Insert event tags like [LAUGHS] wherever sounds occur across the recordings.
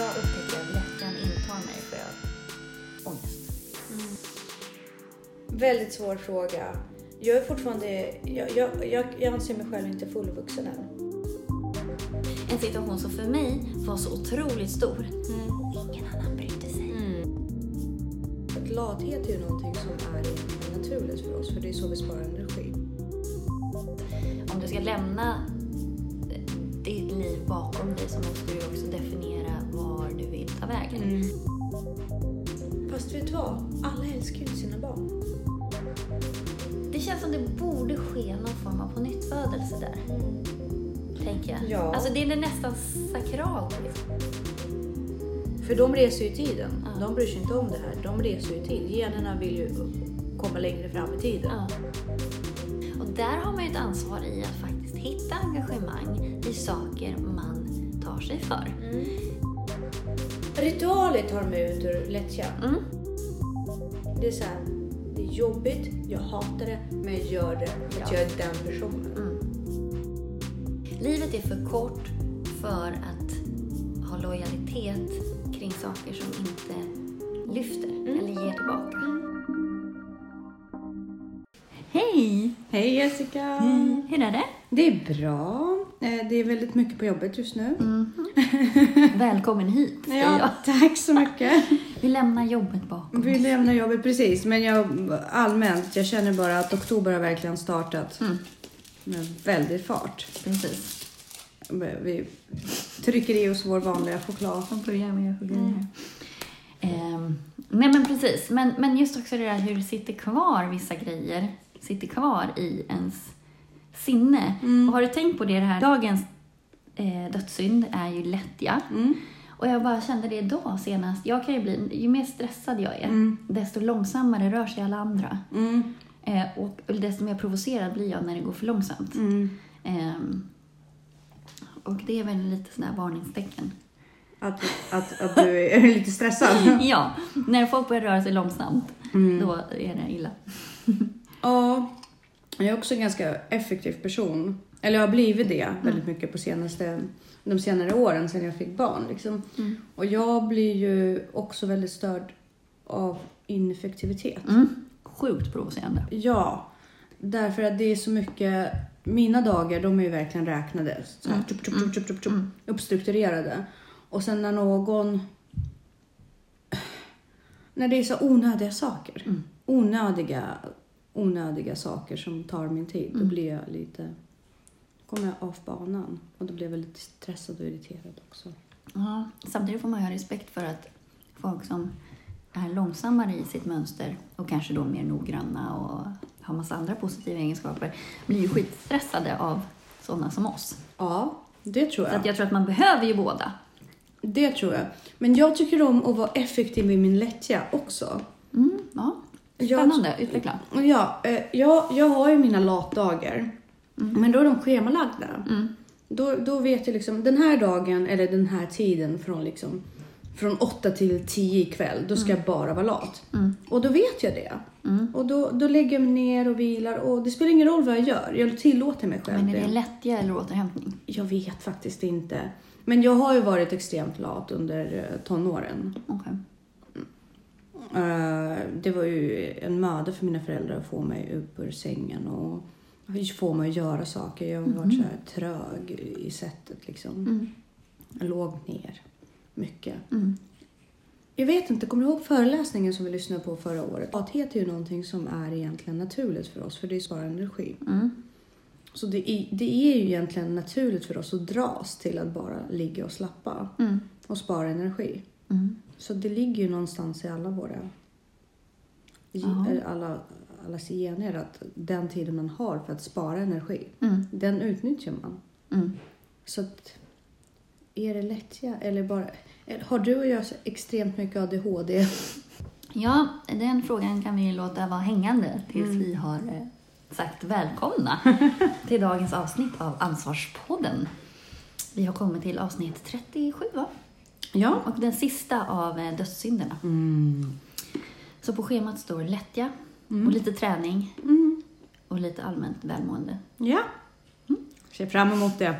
jag upptäcker att lättjan intar mig får jag ångest. Väldigt svår fråga. Jag är fortfarande... Jag, jag, jag, jag anser mig själv inte fullvuxen än. En situation som för mig var så otroligt stor. Ingen annan brydde sig. Att lathet är ju någonting som är naturligt för oss, för det är så vi sparar energi. Om du ska lämna ditt liv bakom dig så måste du också definiera var du vill ta vägen. Fast vet du vad? Alla älskar ju inte sina barn. Det känns som det borde ske någon form av pånyttfödelse där. Tänker jag. Ja. Alltså det är nästan sakralt. Liksom. För de reser ju i tiden. Ja. De bryr sig inte om det här. De reser ju till. Generna vill ju komma längre fram i tiden. Ja. Och där har man ju ett ansvar i att faktiskt hitta engagemang i saker man tar sig för. Ritualer tar mig ut ur lättja. Mm. Det är så här, det är jobbigt, jag hatar det, men jag gör det för att Ja. jag är den personen. Mm. Livet är för kort för att ha lojalitet kring saker som inte lyfter eller ger tillbaka. Hej! Hej Jessica! Hur är det? Det är bra. Eh, Det är väldigt mycket på jobbet just nu. [LAUGHS] Välkommen hit, säger jag. Ja, tack så mycket. Vi lämnar jobbet bakom Vi lämnar jobbet precis, men jag allmänt, jag känner bara att oktober har verkligen startat Mm. med väldig fart. Precis. Vi trycker i oss vår vanliga choklad. Man börjar med grejer här. Ehm, nej men precis, men, men just också det där hur det sitter kvar vissa grejer, sitter kvar i ens sinne. Och har du tänkt på det, det här, dagens eh, dödssynd är ju lättja. Mm. Och jag bara kände det idag senast, jag kan ju bli, ju mer stressad jag är, Mm. desto långsammare rör sig alla andra. Mm. Eh, och desto mer provocerad blir jag när det går för långsamt. Mm. Ehm, och det är väl lite sådana här varningstecken. Att, att, att du är [LAUGHS] lite stressad. [LAUGHS] Ja, när folk börjar röra sig långsamt, Mm. då är det illa. [LAUGHS] Ja, jag är också en ganska effektiv person. Eller jag har blivit det väldigt mycket på senaste, de senare åren sedan jag fick barn. Liksom. Mm. Och jag blir ju också väldigt störd av ineffektivitet. Mm. Sjukt provocerande. Ja, därför att det är så mycket... Mina dagar, de är ju verkligen räknade. Så här, Mm. tup, tup, tup, tup, Uppstrukturerade. Och sen när någon... När det är så onödiga saker. Mm. Onödiga, onödiga saker som tar min tid. Då Mm. blir jag lite... kommer jag av banan. Och då blir jag väldigt stressad och irriterad också. Ja, samtidigt får man ju ha respekt för att folk som är långsammare i sitt mönster och kanske då mer noggranna och har massa andra positiva egenskaper blir ju skitstressade av sådana som oss. Ja, det tror Så jag. att jag tror att man behöver ju båda. Det tror jag. Men jag tycker om att vara effektiv i min lättja också. Mm, ja. Jag- Spännande, utveckla. Ja, eh, jag, jag har ju mina latdagar. Men då är de schemalagda. Mm. Då, då vet jag liksom, den här dagen eller den här tiden från liksom från 8 till 10 ikväll, då ska jag bara vara lat. Mm. Och då vet jag det. Mm. Och då, då lägger jag mig ner och vilar och det spelar ingen roll vad jag gör. Jag tillåter mig själv Men är det lättja eller återhämtning? Jag vet faktiskt inte. Men jag har ju varit extremt lat under eh, tonåren. Okej. Eh, Det var ju en möda för mina föräldrar att få mig upp ur sängen och få mig att göra saker. Jag har varit så här trög i sättet liksom. Mm. Jag låg ner mycket. Mm. Jag vet inte, kommer du ihåg föreläsningen som vi lyssnade på förra året? Lathet är ju någonting som är egentligen naturligt för oss, för det är bara energi. Mm. Så det är, det är ju egentligen naturligt för oss att dras till att bara ligga och slappa Mm. och spara energi. Mm. Så det ligger ju någonstans i alla våra Ja. alla, allas gener att den tiden man har för att spara energi, Mm. den utnyttjar man. Mm. Så att, är det lättja eller bara... Har du och jag så extremt mycket ADHD? [LAUGHS] Ja, den frågan kan vi låta vara hängande tills Mm. vi har eh, sagt välkomna [LAUGHS] till dagens avsnitt av Ansvarspodden. Vi har kommit till avsnitt 37, va? Ja. Och den sista av eh, dödssynderna. Mm. Så på schemat står lättja Mm. och lite träning Mm. och lite allmänt välmående. Ja. Ser fram emot det.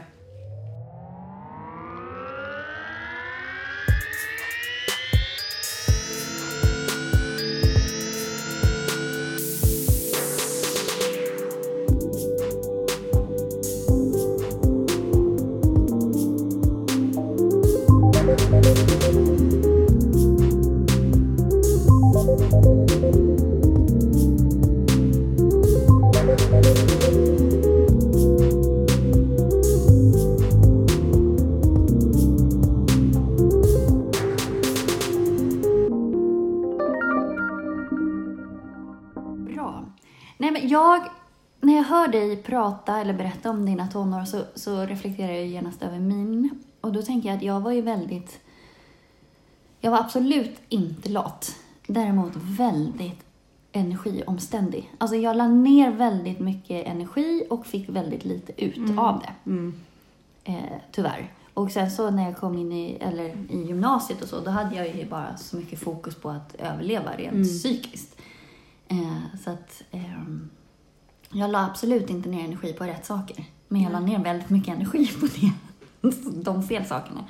Dig prata eller berätta om dina tonår så, så reflekterar jag genast över min. Och då tänker jag att jag var ju väldigt... Jag var absolut inte lat. Däremot väldigt energiomständig. Alltså jag la ner väldigt mycket energi och fick väldigt lite ut av det. Mm. Eh, tyvärr. Och sen så när jag kom in i, eller i gymnasiet och så, då hade jag ju bara så mycket fokus på att överleva rent Mm. psykiskt. Eh, så att ehm, jag la absolut inte ner energi på rätt saker. Men jag la ner väldigt mycket energi på det. [LAUGHS] de fel sakerna.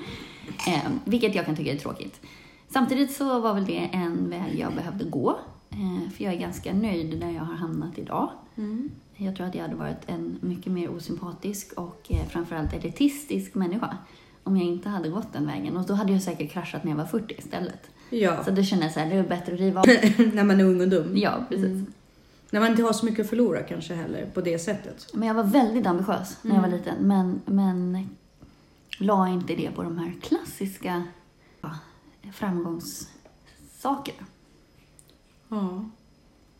Eh, vilket jag kan tycka är tråkigt. Samtidigt så var väl det en väg jag behövde gå. Eh, för jag är ganska nöjd där jag har hamnat idag. Mm. Jag tror att jag hade varit en mycket mer osympatisk och eh, framförallt elitistisk människa om jag inte hade gått den vägen. Och då hade jag säkert kraschat när jag var 40 istället. Ja, Så det kändes så här, det är bättre att riva av. [LAUGHS] när man är ung och dum. Ja, precis. Mm. När man inte har så mycket att förlora kanske heller på det sättet. Men jag var väldigt ambitiös när jag var Mm. liten. Men, men la inte det på de här klassiska ja, framgångssakerna. Ja.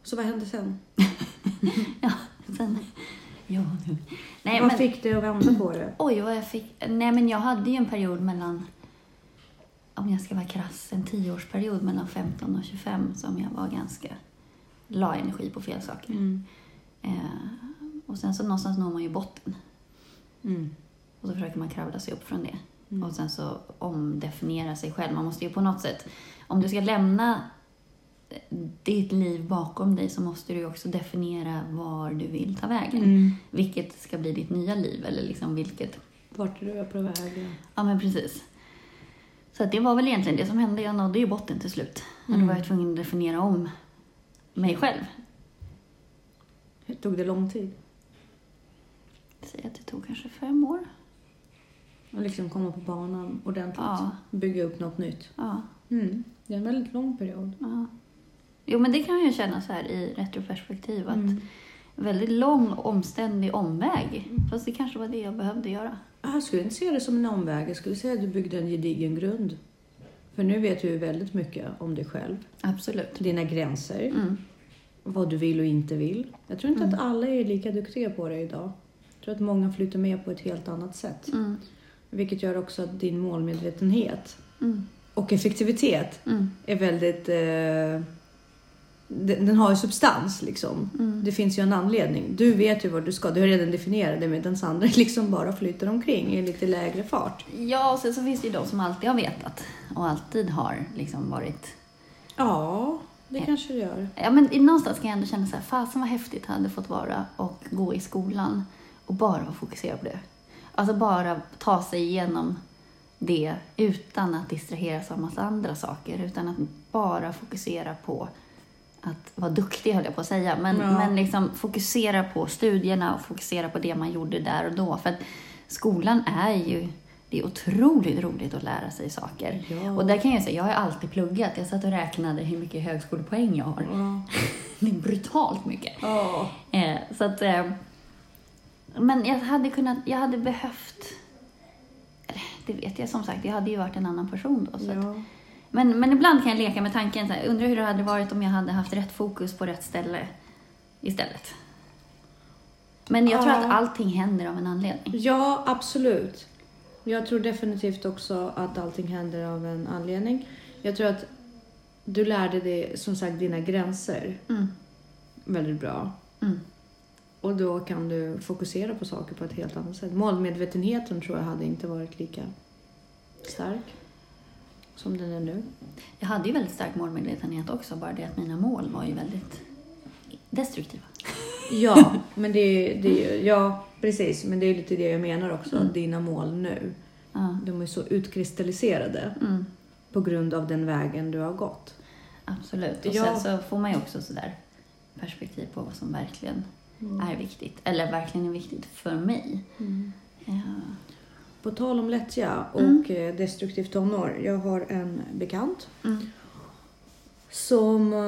Så vad hände sen? [LAUGHS] Ja, sen... Ja, nu. Nej, vad men, fick dig att vända på det? [CLEARS THROAT] Oj, vad jag fick... Nej, men jag hade ju en period mellan... Om jag ska vara krass, en tioårsperiod mellan 15 och 25 som jag var ganska... La energi på fel saker. Mm. Eh, och sen så någonstans når man ju botten. Mm. Och så försöker man kravla sig upp från det. Mm. Och sen så omdefiniera sig själv. Man måste ju på något sätt... Om du ska lämna ditt liv bakom dig så måste du också definiera var du vill ta vägen. Mm. Vilket ska bli ditt nya liv eller liksom vilket Vart är du på väg? Ja, men precis. Så det var väl egentligen det som hände. Jag nådde ju botten till slut. Och Mm. då var jag tvungen att definiera om mig själv. Tog det lång tid? Säg att det tog kanske fem år. Att liksom komma på banan ordentligt? Ja. Bygga upp något nytt? Ja, Mm. Det är en väldigt lång period. ja. Jo, men det kan jag känna så här i retroperspektiv. Att Mm. väldigt lång, omständig omväg. Fast det kanske var det jag behövde göra. Jag skulle inte se det som en omväg. Jag skulle säga att du byggde en gedigen grund. För nu vet du ju väldigt mycket om dig själv. Absolut. Dina gränser. Mm. Vad du vill och inte vill. Jag tror inte Mm. att alla är lika duktiga på det idag. Jag tror att många flyter med på ett helt annat sätt. Mm. Vilket gör också att din målmedvetenhet Mm. och effektivitet Mm. är väldigt... Eh, den, den har ju substans liksom. Mm. Det finns ju en anledning. Du vet ju vad du ska. Du har redan definierat det medan andra [LAUGHS] liksom bara flyter omkring i lite lägre fart. Ja, och sen så finns det ju de som alltid har vetat och alltid har liksom varit Ja, det Ja. kanske det gör. Ja, men någonstans kan jag ändå känna så här, fasen vad häftigt hade fått vara och gå i skolan och bara vara fokuserad på det. Alltså bara ta sig igenom det utan att distraheras av massa andra saker, utan att bara fokusera på att vara duktig, höll jag på att säga, men, Ja. men liksom fokusera på studierna och fokusera på det man gjorde där och då. För att skolan är ju, det är otroligt roligt att lära sig saker. Ja. Och där kan jag säga, jag har alltid pluggat. Jag satt och räknade hur mycket högskolepoäng jag har. Ja. [LAUGHS] Det är brutalt mycket. Ja. Eh, så att, eh, men jag hade kunnat, jag hade behövt, eller, det vet jag som sagt, jag hade ju varit en annan person då. Så att. Men, men ibland kan jag leka med tanken, så här, undrar hur det hade varit om jag hade haft rätt fokus på rätt ställe istället. Men jag tror Ja. att allting händer av en anledning. ja, absolut. Jag tror definitivt också att allting händer av en anledning. Jag tror att du lärde dig som sagt dina gränser Mm. väldigt bra. Mm. Och då kan du fokusera på saker på ett helt annat sätt. Målmedvetenheten tror jag hade inte varit lika stark som den är nu. Jag hade ju väldigt stark målmedvetenhet också, bara det att mina mål var ju väldigt destruktiva. [LAUGHS] Ja, men det är, det är, ja, precis. Men det är lite det jag menar också. Mm. Dina mål nu, Ja. de är så utkristalliserade Mm. på grund av den vägen du har gått. Absolut. Och Ja. sen så får man ju också sådär perspektiv på vad som verkligen är viktigt. Eller verkligen är viktigt för mig. Mm. Ja. På tal om lättja och Mm. eh, destruktivt tonår. Jag har en bekant Mm. som, eh,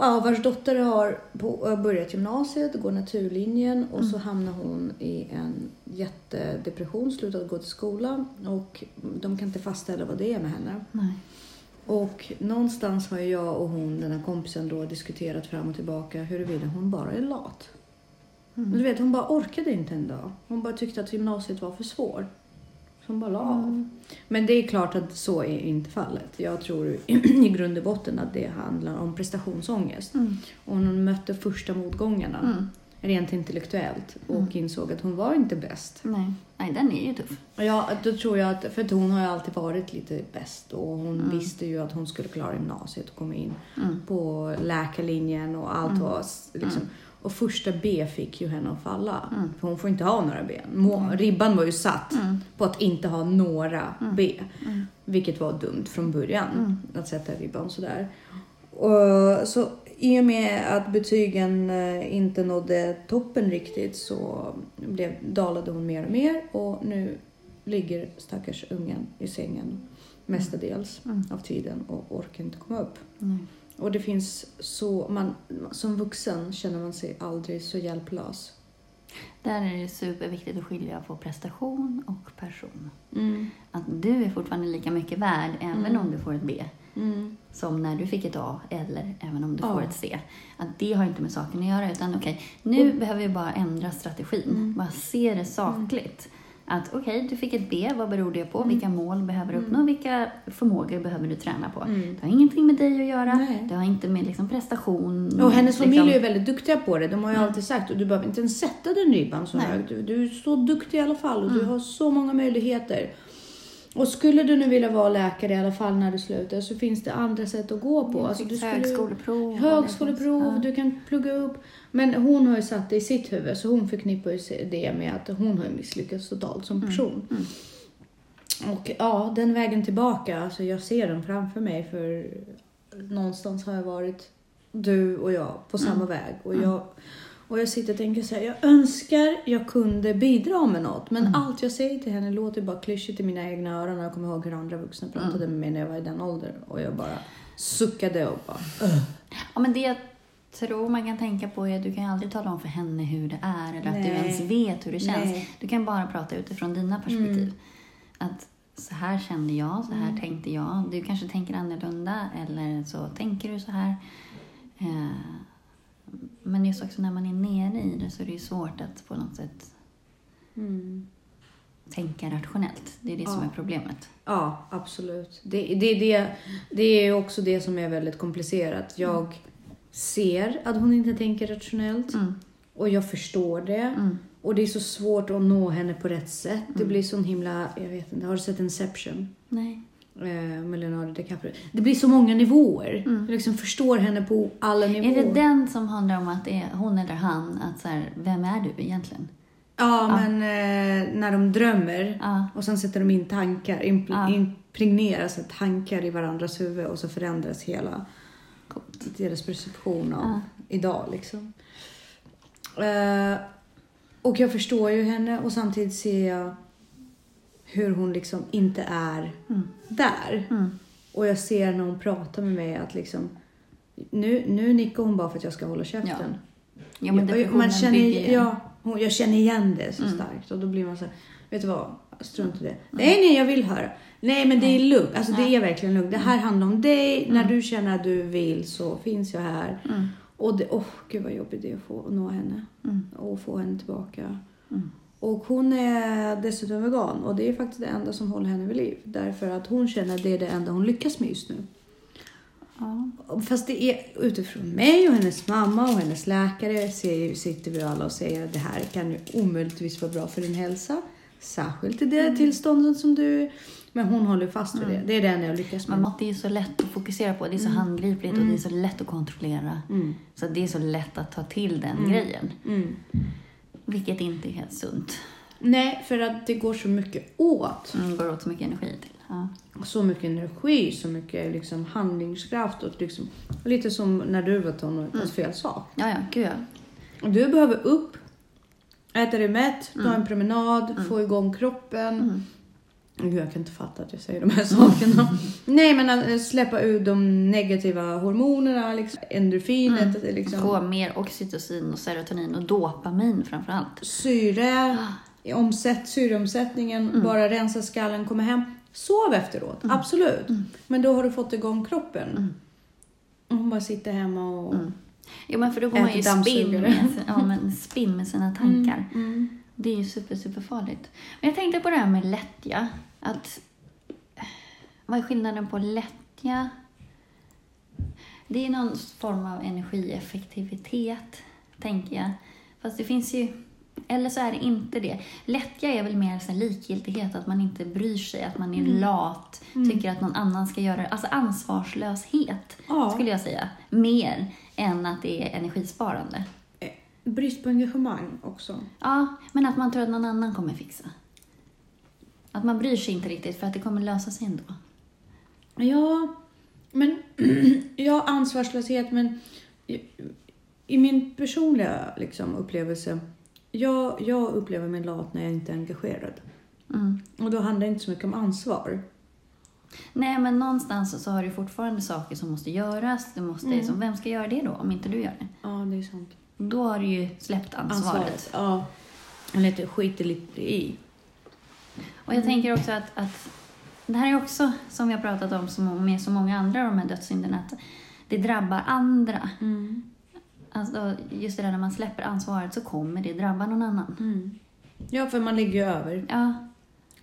ja, vars dotter har på, har börjat gymnasiet, går naturlinjen och så Mm. hamnar hon i en jättedepression, slutat gå till skolan och de kan inte fastställa vad det är med henne. Nej. Och någonstans har jag och hon, den här kompisen då, diskuterat fram och tillbaka huruvida hon bara är lat. Men du vet, hon bara orkade inte en dag. Hon bara tyckte att gymnasiet var för svår. Hon bara la av. Men det är klart att så är inte fallet. Jag tror [CLEARS THROAT] i grund och botten att det handlar om prestationsångest. Mm. Och hon mötte första motgångarna Mm. rent intellektuellt och Mm. insåg att hon var inte bäst. Nej. Nej, den är ju tuff. Ja, då tror jag att, för att hon har ju alltid varit lite bäst och hon Mm. visste ju att hon skulle klara gymnasiet och komma in Mm. på läkarlinjen och allt Mm. var liksom. Och första B fick ju henne att falla. Mm. För hon får inte ha några ben. Må, Mm. Ribban var ju satt Mm. på att inte ha några Mm. B. Mm. Vilket var dumt från början, Mm. att sätta ribban sådär. Och, så i och med att betygen eh, inte nådde toppen riktigt så blev, dalade hon mer och mer och nu ligger stackars ungen i sängen mestadels Mm. av tiden och orkar inte komma upp. Nej. Och det finns så, man, som vuxen känner man sig aldrig så hjälplös. Där är det superviktigt att skilja på prestation och person. Mm. Att du är fortfarande lika mycket värd även Mm. om du får ett B Mm. som när du fick ett A eller även om du Ja. får ett C. Att det har inte med saken att göra utan okej, nu behöver vi bara ändra strategin. Mm. Bara se det sakligt. Att okej, du fick ett B, vad beror det på? Mm. Vilka mål behöver du Mm. uppnå? Vilka förmågor behöver du träna på? Mm. Det har ingenting med dig att göra. Nej. Det har inte med liksom, prestation. Och hennes familj liksom. är ju väldigt duktiga på det. De har ju Mm. alltid sagt och du behöver inte ens sätta den ribban så Nej. högt. Du, du är så duktig i alla fall och du Mm. har så många möjligheter. Och skulle du nu vilja vara läkare i alla fall när du slutar så finns det andra sätt att gå på. Alltså, du skulle, Högskoleprov. högskoleprov, Ja. du kan plugga upp. Men hon har ju satt det i sitt huvud så hon förknippar ju det med att hon har misslyckats totalt som Mm. person. Mm. Och ja, den vägen tillbaka, alltså jag ser den framför mig för någonstans har jag varit du och jag på samma Mm. väg. Och Mm. jag, och jag sitter och tänker så här, jag önskar jag kunde bidra med något. Men Mm. allt jag säger till henne låter bara klyschigt i mina egna öron. Och jag kommer ihåg hur andra vuxna pratade med mig när jag var i den åldern. Och jag bara suckade och bara... Ja, men det jag tror man kan tänka på är att du kan aldrig tala om för henne hur det är eller att du Nej. ens vet hur det känns. Nej. Du kan bara prata utifrån dina perspektiv. Mm. Att så här kände jag, så här Mm. tänkte jag. Du kanske tänker annorlunda eller så tänker du så här. Eh, men just också när man är nere i det så är det ju svårt att på något sätt Mm. tänka rationellt. Det är det som Ja. är problemet. Ja, absolut. Det, det, det, det är också det som är väldigt komplicerat. Jag ser att hon inte tänker rationellt Mm. och jag förstår det. Mm. Och det är så svårt att nå henne på rätt sätt. Det Mm. blir sån himla, jag vet inte, har du sett Inception? Nej. Eh, med Leonardo DiCaprio. Det blir så många nivåer. Mm. Jag liksom förstår henne på alla nivåer. Är det den som handlar om att det är hon eller han? Att så här, vem är du egentligen? Ja, Ja. men eh, när de drömmer Ja. och sen sätter de in tankar, impl- Ja. impregneras tankar i varandras huvud och så förändras hela Coolt. deras perception av idag liksom. Eh, och jag förstår ju henne och samtidigt ser jag hur hon liksom inte är Mm. Där. Mm. Och jag ser när hon pratar med mig att liksom nu, nu nickar hon bara för att jag ska hålla käften. Ja, men Jag- man känner, ju... ja, hon, jag känner igen det så Mm. starkt och då blir man så här, vet du vad, strunt i det. Nej, nej, jag vill höra. Nej, men det är lugnt. Alltså det Ja. är verkligen lugnt. Det här handlar om dig. När Mm. du känner att du vill så finns jag här. Mm. Och det, åh gud vad jobbigt det är att få nå henne. Mm. Och få henne tillbaka. Mm. Och hon är dessutom vegan och det är faktiskt det enda som håller henne vid liv. Därför att hon känner att det är det enda hon lyckas med just nu. Ja. Fast det är utifrån mig och hennes mamma och hennes läkare ser, sitter vi alla och säger att det här kan ju omöjligtvis vara bra för din hälsa. Särskilt i det Mm. tillståndet som du... Men hon håller fast vid det. Det är det enda jag lyckas med. Men mat är så lätt att fokusera på. Det är så handgripligt och det är så lätt att kontrollera. Mm. Så det är så lätt att ta till den Mm. grejen. Mm. Vilket inte är helt sunt. Nej, för att det går så mycket åt. Mm, går åt så mycket energi till. Ja. Så mycket energi, så mycket liksom handlingskraft. Och liksom, lite som när du var tonåring, fast fel sak. ja, ja, gud ja. Du behöver upp, äta dig mätt, ta Mm. en promenad, få igång kroppen. Mm. Gud, jag kan inte fatta att jag säger de här [LAUGHS] sakerna. Nej, men att eh, släppa ut de negativa hormonerna, liksom, endorfinet, Mm. det liksom, Få mer oxytocin och serotonin och dopamin framför allt. syre, omsätt, syreomsättningen, Mm. bara rensa skallen, komma hem. Sov efteråt, absolut. Men då har du fått igång kroppen. Mm. Och hon bara sitter hemma och Mm. Jo, men för då går man ju spinn med, ja, men spinn med sina tankar. Mm. Det är ju super, super farligt. Men jag tänkte på det här med lättja. Att, vad är skillnaden på lättja? Det är någon form av energieffektivitet, tänker jag. Fast det finns ju... Eller så är det inte det. Lättja är väl mer så likgiltighet, att man inte bryr sig, att man är lat, tycker att någon annan ska göra det. Alltså ansvarslöshet, Ja. skulle jag säga. Mer än att det är energisparande. Brist på engagemang också. Ja, men att man tror att någon annan kommer fixa. Att man bryr sig inte riktigt för att det kommer lösa sig ändå. Ja, men [CLEARS THROAT] ja, ansvarslöshet, men i, i min personliga liksom, upplevelse, jag, jag upplever mig lat när jag inte är engagerad. Mm. Och då handlar det inte så mycket om ansvar. Nej, men någonstans så har du fortfarande saker som måste göras. Du måste, Mm. så vem ska göra det då, om inte du gör det? Ja, det är sant. Då har du ju släppt ansvaret. Ja. Eller att jag skiter lite i. Och jag tänker också att, att det här är också, som vi har pratat om med så många andra av de här dödssynderna, att det drabbar andra. Mm. Alltså, just det där när man släpper ansvaret så kommer det drabba någon annan. Mm. Ja, för man ligger ju över. Ja,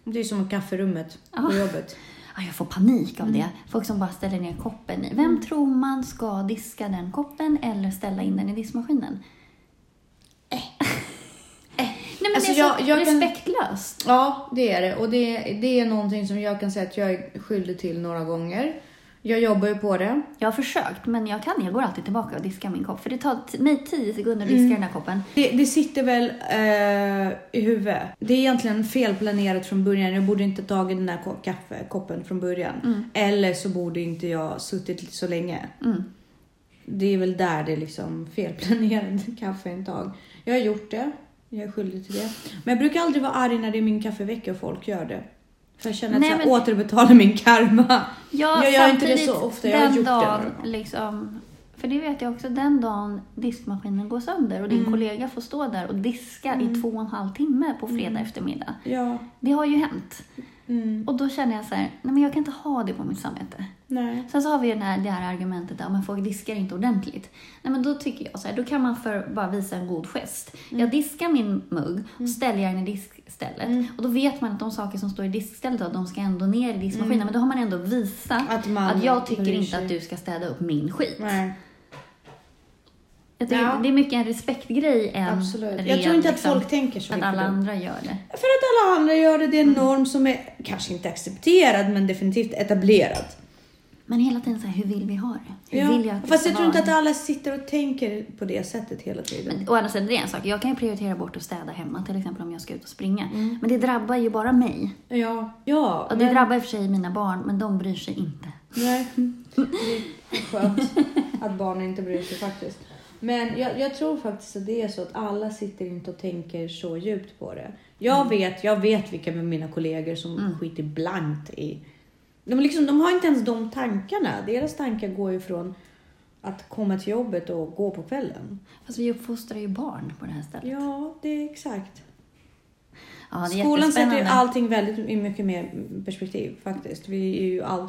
Det är som kafferummet på Ja. jobbet. Ja, jag får panik av Mm. det. Folk som bara ställer ner koppen i. Vem tror man ska diska den koppen eller ställa in den i diskmaskinen? [LAUGHS] Nej, men Alltså, det är så jag- jag kan- respektlöst. Ja, det är det. Och det, det är någonting som jag kan säga att jag är skyldig till några gånger. Jag jobbar ju på det. Jag har försökt, men jag kan. Jag går alltid tillbaka och diskar min kopp. För det tar mig tio sekunder att diska Mm. den här koppen. Det, det sitter väl eh, i huvudet. Det är egentligen felplanerat från början. Jag borde inte tagit den här ko- kaffekoppen från början. Mm. Eller så borde inte jag suttit så länge. Mm. Det är väl där det är liksom felplanerat [LAUGHS] kaffeintag. Jag har gjort det. Jag är skyldig till det. Men jag brukar aldrig vara arg när det är min kaffevecka och folk gör det. För jag känner att Nej, jag men- återbetalar min karma. Ja, Jag gör inte det så ofta. Jag har gjort det dagen, några gånger. liksom, För det vet jag också, den dagen diskmaskinen går sönder och din Mm. kollega får stå där och diska i två och en halv timme på fredag Mm. eftermiddag. Ja. Det har ju hänt. Mm. Och då känner jag så här, nej men jag kan inte ha det på mitt samvete. Nej. Sen så har vi ju det här, det här argumentet att folk diskar inte ordentligt. Nej men då tycker jag så här, då kan man för bara visa en god gest. Jag diskar min mugg och ställer jag den i diskstället. Mm. Och då vet man att de saker som står i diskstället, då, de ska ändå ner i diskmaskinen. Mm. Men då har man ändå visat Att man att jag tycker inte att du ska städa upp min skit. Nej. Jag tycker Ja. Det är mycket en respektgrej än Absolut. ren, Jag tror inte att liksom, folk tänker så att alla andra gör det. För att alla andra gör det. Det är en norm som är kanske inte accepterad men definitivt etablerad. Men hela tiden så här, hur vill vi ha det? Hur Ja. vill jag att Fast jag tror inte att alla sitter och tänker på det sättet hela tiden. Men å andra sidan, det är en sak. Jag kan ju prioritera bort att städa hemma, till exempel om jag ska ut och springa. Mm. Men det drabbar ju bara mig. Ja, ja. Och det drabbar i och för sig mina barn, men de bryr sig inte. Nej, det är skönt att barnen inte bryr sig faktiskt. Men jag, jag tror faktiskt att det är så att alla sitter inte och tänker så djupt på det. Jag vet, jag vet vilka med mina kollegor som Mm. skiter blankt i... De, liksom, de har inte ens de tankarna. Deras tankar går ju från att komma till jobbet och gå på kvällen. Fast vi uppfostrar ju barn på det här stället. Ja, det är exakt. Ja, det är Skolan sätter ju allting väldigt mycket mer perspektiv faktiskt. Vi är ju all...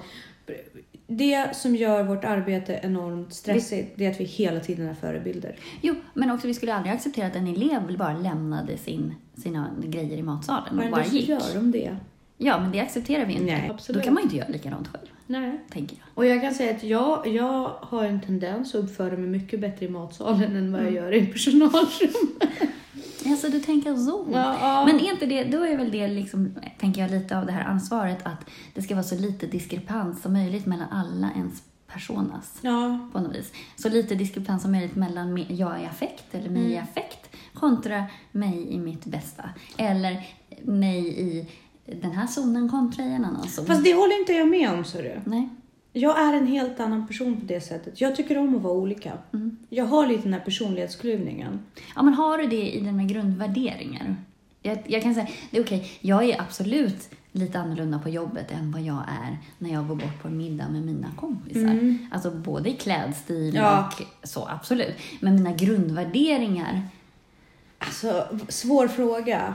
Det som gör vårt arbete enormt stressigt, det är att vi hela tiden är förebilder. Jo, men också vi skulle aldrig acceptera att en elev bara lämnade sin, sina grejer i matsalen och Men bara då gick. gör de det. Ja, men det accepterar vi inte. Nej, Då absolut. kan man ju inte göra likadant själv, Nej. tänker jag. Och jag kan säga att jag, jag har en tendens att uppföra mig mycket bättre i matsalen än vad jag gör i personalrum. [LAUGHS] Alltså, du tänker så. Ja, ja. Men är inte det, då är väl det liksom, tänker jag, lite av det här ansvaret att det ska vara så lite diskrepans som möjligt mellan alla ens personas Ja, på något vis. Så lite diskrepans som möjligt mellan me- jag i affekt eller mig i Mm. affekt kontra mig i mitt bästa. Eller mig i den här zonen kontra i en annan zon. fast det håller inte jag med om, så du. Nej. Jag är en helt annan person på det sättet. Jag tycker om att vara olika. Mm. Jag har lite den här personlighetsklyvningen. Ja, men har du det i dina grundvärderingar? Jag, jag kan säga, det är okej, jag är absolut lite annorlunda på jobbet än vad jag är när jag går bort på en middag med mina kompisar. Mm. Alltså både i klädstil Ja. och så, absolut. Men mina grundvärderingar, Alltså, svår fråga.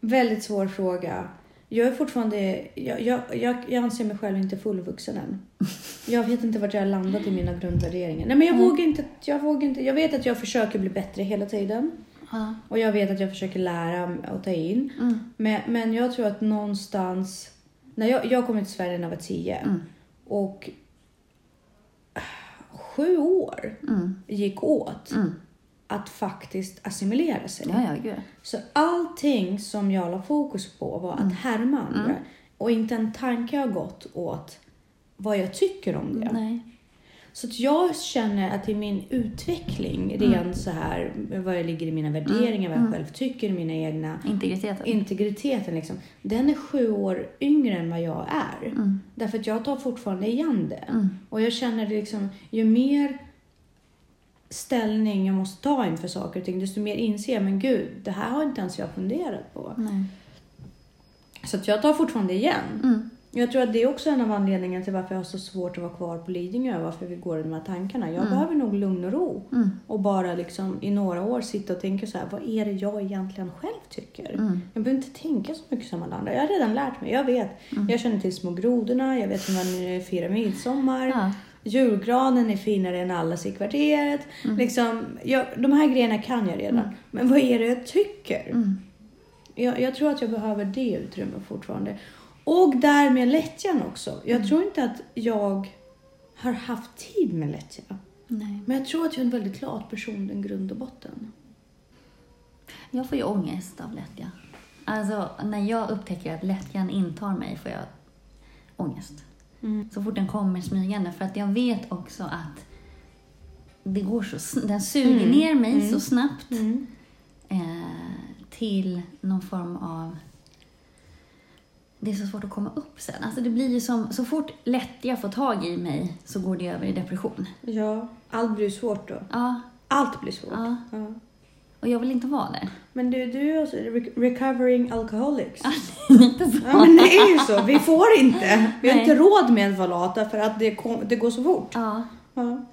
Väldigt svår fråga. Jag är fortfarande, jag, jag, jag, jag anser mig själv inte fullvuxen än. [LAUGHS] Jag vet inte vart jag har landat i mina grundvärderingar. Nej men jag Mm. vågar inte, jag vågar inte. Jag vet att jag försöker bli bättre hela tiden. Ja. Och jag vet att jag försöker lära och ta in. Mm. Men, men jag tror att någonstans, när jag, jag kom till Sverige när jag var tio. Mm. Och ah, sju år Mm. gick åt Mm. Att faktiskt assimilera sig. Ja, ja, gud. Så allting som jag la fokus på var Mm. att härma andra. Och inte en tanke har gått åt vad jag tycker om det. Nej. Så att jag känner att i min utveckling, Mm. rent så här, vad jag ligger i mina värderingar, vad jag själv tycker, mina egna Integriteten. integriteten liksom. Den är sju år yngre än vad jag är. Mm. Därför att jag tar fortfarande igen det. Mm. Och jag känner det liksom, ju mer ställning jag måste ta inför saker och ting, desto mer inser jag, men gud, det här har inte ens jag funderat på. Nej. Så att jag tar fortfarande igen. Mm. Jag tror att det är också en av anledningarna till varför jag har så svårt att vara kvar på Lidingö, varför vi går i de här tankarna. Jag behöver nog lugn och ro. Mm. Och bara liksom i några år sitta och tänka så här, vad är det jag egentligen själv tycker? Mm. Jag behöver inte tänka så mycket som alla andra. Jag har redan lärt mig, jag vet. Jag känner till små grodorna, jag vet hur man firar midsommar. Ja. Julgranen är finare än allas i kvarteret. Liksom, jag, de här grejerna kan jag redan. Men vad är det jag tycker? Mm. Jag, jag tror att jag behöver det utrymmet fortfarande. Och därmed lättjan också. Jag tror inte att jag har haft tid med lättja. Nej. Men jag tror att jag är en väldigt glad person i grund och botten. Jag får ju ångest av lättja. Alltså, när jag upptäcker att lättjan intar mig får jag ångest. Mm. Så fort den kommer smygande. För att jag vet också att det går så, den suger Mm. ner mig Mm. så snabbt Mm. eh, till någon form av... Det är så svårt att komma upp sen. Alltså det blir ju som, så fort lättja får tag i mig så går det över i depression. Ja, allt blir svårt då. Ja, Allt blir svårt. ja. Ja. Och jag vill inte vara där. Men du, du är också re- recovering alcoholics. Så. Ja, men det är ju så. Vi får inte. Vi har Nej. inte råd med att vara lata för att det, kom, det går så fort. Ja. Ja.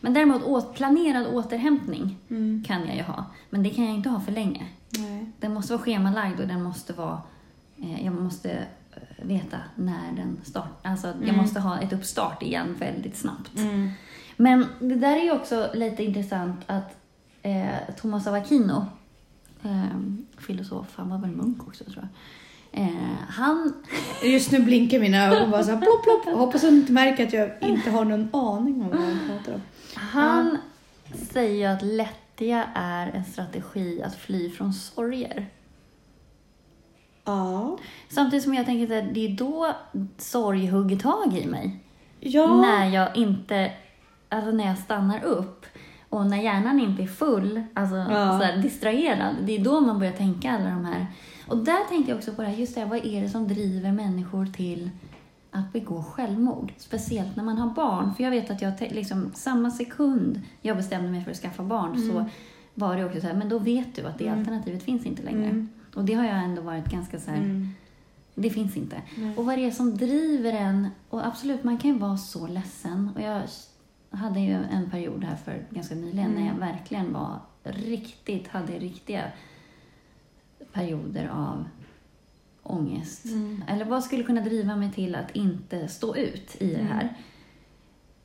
Men däremot åt, planerad återhämtning Mm. kan jag ju ha. Men det kan jag inte ha för länge. Nej. Den måste vara schemalagd och den måste vara... Eh, jag måste eh, veta när den startar. Alltså, jag Mm. måste ha ett uppstart igen väldigt snabbt. Mm. Men det där är ju också lite intressant att eh, Thomas av Aquino, eh, filosof, han var väl munk också tror jag. Eh, han, [LAUGHS] Just nu blinkar mina ögon bara så här plopp, plopp. Jag hoppas att inte märker att jag inte har någon aning om vad jag pratar om. han säger ju att lättja är en strategi att fly från sorger. Ja. Samtidigt som jag tänker att det är då sorg hugger tag i mig. Ja. När jag inte, alltså när jag stannar upp och när hjärnan inte är full, alltså Ja. sådär distraherad, det är då man börjar tänka alla de här. Och där tänkte jag också på det här, just det här, vad är det som driver människor till att begå självmord? Speciellt när man har barn. För jag vet att jag, liksom, samma sekund jag bestämde mig för att skaffa barn så var det också så här, men då vet du att det Mm. alternativet finns inte längre. Mm. Och det har jag ändå varit ganska så här, Mm. det finns inte. Nej. Och vad det är som driver en. Och absolut, man kan ju vara så ledsen. Och jag hade ju en period här för ganska nyligen när jag Mm. verkligen var riktigt, hade riktiga perioder av ångest. Mm. Eller vad skulle kunna driva mig till att inte stå ut i det här?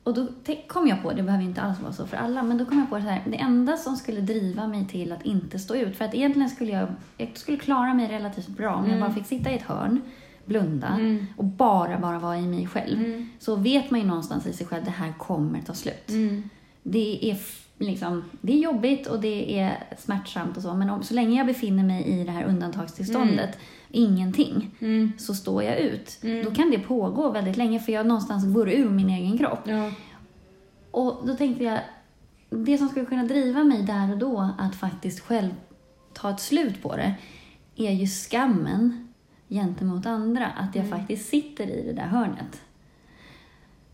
Och då kom jag på, det behöver inte alls vara så för alla, men då kom jag på det här, det enda som skulle driva mig till att inte stå ut, för att egentligen skulle jag, jag skulle klara mig relativt bra om jag bara fick sitta i ett hörn, blunda Mm. och bara, bara vara i mig själv. Mm. Så vet man ju någonstans i sig själv, det här kommer ta slut. Mm. Det är, liksom, det är jobbigt och det är smärtsamt och så, men om, så länge jag befinner mig i det här undantagstillståndet, ingenting, Mm. så står jag ut. Mm. Då kan det pågå väldigt länge för jag någonstans går ur min egen kropp. Ja. Och då tänkte jag, det som skulle kunna driva mig där och då att faktiskt själv ta ett slut på det, är ju skammen gentemot andra. Att jag faktiskt sitter i det där hörnet.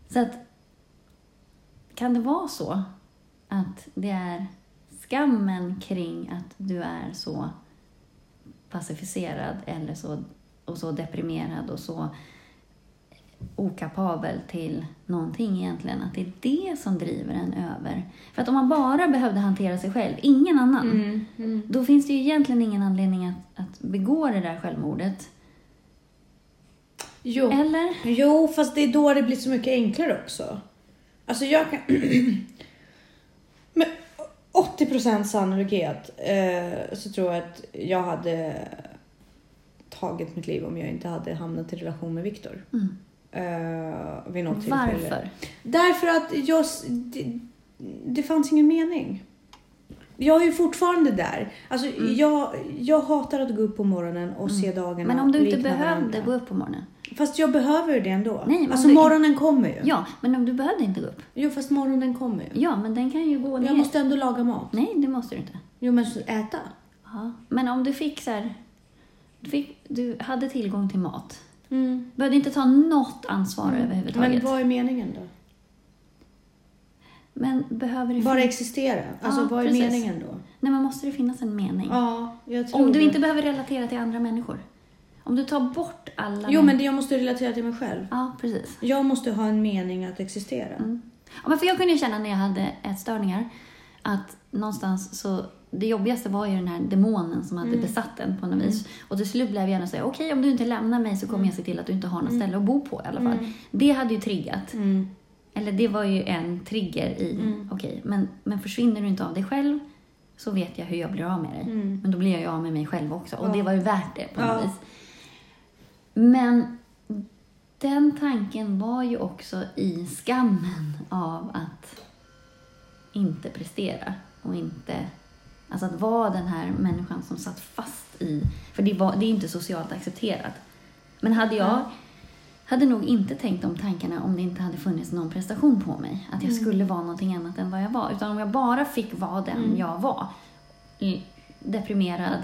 Så att, kan det vara så att det är skammen kring att du är så pacificerad eller så, och så deprimerad och så okapabel till någonting egentligen. Att det är det som driver en över. För att om man bara behövde hantera sig själv, ingen annan, Mm. Mm. då finns det ju egentligen ingen anledning att, att begå det där självmordet. Jo. Eller? Jo, fast det är då det blir så mycket enklare också. Alltså jag kan... [CLEARS THROAT] Med 80% sannolikhet eh, så tror jag att jag hade tagit mitt liv om jag inte hade hamnat i relation med Viktor. Mm. Eh, vid något tillfälle. Varför? Därför att jag, det, det fanns ingen mening. Jag är ju fortfarande där. Alltså, jag, jag hatar att gå upp på morgonen och se dagarna Mm. Men om du inte behövde varandra. gå upp på morgonen? Fast jag behöver ju det ändå. Nej, alltså du- morgonen kommer ju. Ja, men om du behövde inte gå upp? Jo, fast morgonen kommer ju. Ja, men den kan ju gå ner. Jag måste ändå laga mat. Nej, det måste du inte. Jo, men äta. Ja. Men om du fick så här... Du, fick, du hade tillgång till mat. Mm. Behövde inte ta något ansvar överhuvudtaget. Men vad är meningen då? Men behöver det Bara existera. Alltså Ja, vad är precis. meningen då? Nej, men måste det finnas en mening? Ja, jag tror Om du det. inte behöver relatera till andra människor. Om du tar bort alla... Jo, men jag måste relatera till mig själv. Ja, precis. Jag måste ha en mening att existera. Mm. Ja, men för jag kunde känna när jag hade ätstörningar att någonstans så det jobbigaste var ju den här demonen som hade Mm. besatt en på något vis. Och till slut blev jag gärna säga okej om du inte lämnar mig så kommer jag se till att du inte har något ställe att bo på i alla fall. Det hade ju triggat. Mm. Eller det var ju en trigger i, okej, men, men försvinner du inte av dig själv så vet jag hur jag blir av med dig. Mm. Men då blir jag ju av med mig själv också. Och Ja. det var ju värt det på något Ja. vis. Men den tanken var ju också i skammen av att inte prestera och inte... Alltså att vara den här människan som satt fast i... För det, var, det är inte socialt accepterat. Men hade jag... Hade nog inte tänkt de tankarna om det inte hade funnits någon prestation på mig. Att jag Mm. skulle vara någonting annat än vad jag var. Utan om jag bara fick vara den Mm. jag var. Deprimerad.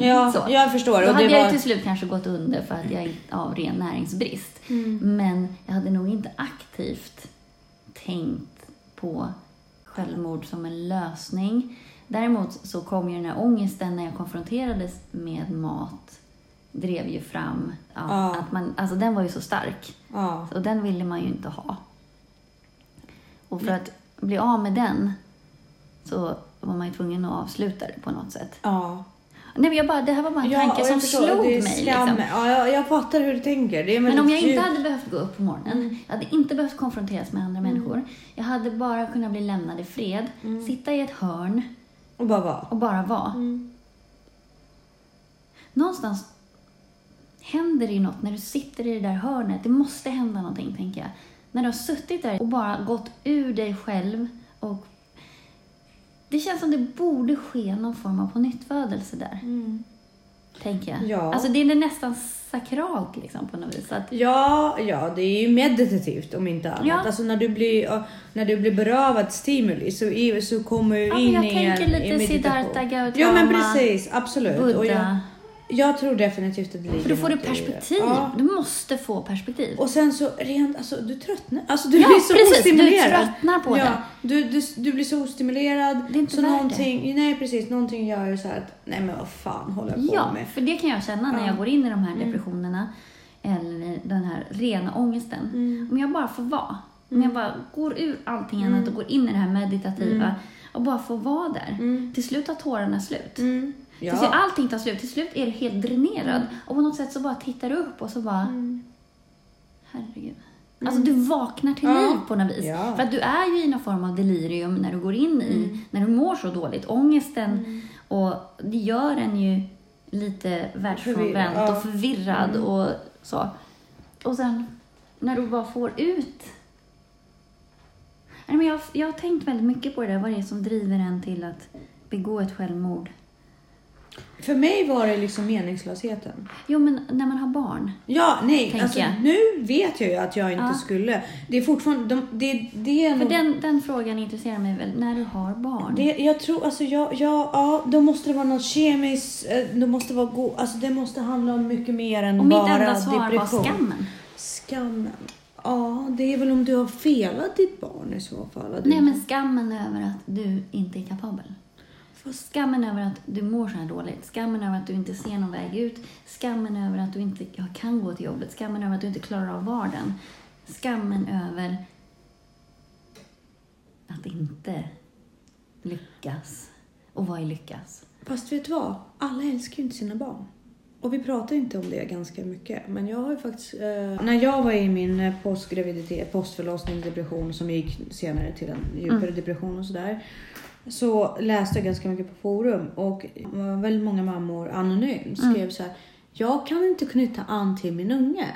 Ja, [LAUGHS] Så. jag förstår. Då Och hade det jag var... ju till slut kanske gått under för att jag av ren näringsbrist. Mm. Men jag hade nog inte aktivt tänkt på självmord som en lösning. Däremot så kom ju den här ångesten när jag konfronterades med mat drev ju fram ja, Ja. att man, alltså den var ju så stark Ja. och den ville man ju inte ha. Och för att bli av med den så var man ju tvungen att avsluta det på något sätt. Ja. Nej, men jag bara, det här var bara en Ja, tanke som förstår, slog mig. Liksom. Ja, jag, jag fattar hur du tänker. Det är Men om jag väldigt inte hade behövt gå upp på morgonen, Mm. jag hade inte behövt konfronteras med andra människor. Jag hade bara kunnat bli lämnad i fred, Mm. sitta i ett hörn Och bara vara. och bara vara. Mm. Någonstans händer det något när du sitter i det där hörnet. Det måste hända någonting, tänker jag. När du har suttit där och bara gått ur dig själv och det känns som det borde ske någon form av pånyttfödelse där, Mm. tänker jag. Ja. Alltså det är nästan sakralt liksom på något vis. Att, Ja, ja, det är ju meditativt om inte annat. Ja. Alltså när du blir, när du blir berövad stimuli så, så kommer du Ja, in jag i tänker en lite i meditation. Siddhartha Gautama, Ja, men precis. Absolut. Och jag, Buddha. Jag tror definitivt att det ligger För då får du perspektiv. Ja. Du måste få perspektiv. Och sen så rent, alltså du tröttnar. Alltså du Ja, blir så precis. Du ostimulerad. tröttnar på ja, det. Du, du, du blir så ostimulerad. Det är inte så någonting, Nej precis, någonting gör ju så här att, nej men vad fan håller jag på Ja, med? för det kan jag känna när Ja. jag går in i de här Mm. depressionerna eller den här rena ångesten. Mm. Om jag bara får vara. Om jag bara går ur allting annat och går in i det här meditativa Mm. och bara får vara där. Mm. Till slut tar tårarna slut. Mm. Till slut, allting tar slut. Till slut är du helt dränerad. Och på något sätt så bara tittar du upp och så bara, Mm. herregud. Alltså du vaknar till Ja. liv på något vis. Ja. För att du är ju i någon form av delirium när du går in i, när du mår så dåligt. Ångesten och det gör en ju lite världsfrånvänt ja. och förvirrad och så. Och sen när du bara får ut Nej, men jag, jag har tänkt väldigt mycket på det där, vad det är som driver en till att begå ett självmord. För mig var det liksom meningslösheten. Jo, men när man har barn. Ja, nej, alltså jag. nu vet jag ju att jag inte Ja. skulle. Det är fortfarande, de, det, det är För nog, den, den frågan intresserar mig väl, när du har barn. det, jag tror, alltså jag, jag, ja, då måste det vara något kemiskt, eh, det måste vara go, alltså det måste handla om mycket mer än och mitt bara enda svar depression. var skammen. Skammen. Ja, det är väl om du har felat ditt barn i så fall. Nej, men skammen över att du inte är kapabel. Skammen över att du mår så här dåligt. Skammen över att du inte ser någon väg ut. Skammen över att du inte kan gå till jobbet. Skammen över att du inte klarar av vardagen. Skammen över att inte lyckas. Och vad är lyckas? Fast vet du vad? Alla älskar ju inte sina barn. och vi pratar inte om det ganska mycket. Men jag har ju faktiskt, eh, när jag var i min eh, postgraviditet, postförlossning, depression som gick senare till en djupare Mm. depression och sådär. Så läste jag ganska mycket på forum och väldigt många mammor anonymt skrev Mm. så här. Jag kan inte knyta an till min unge.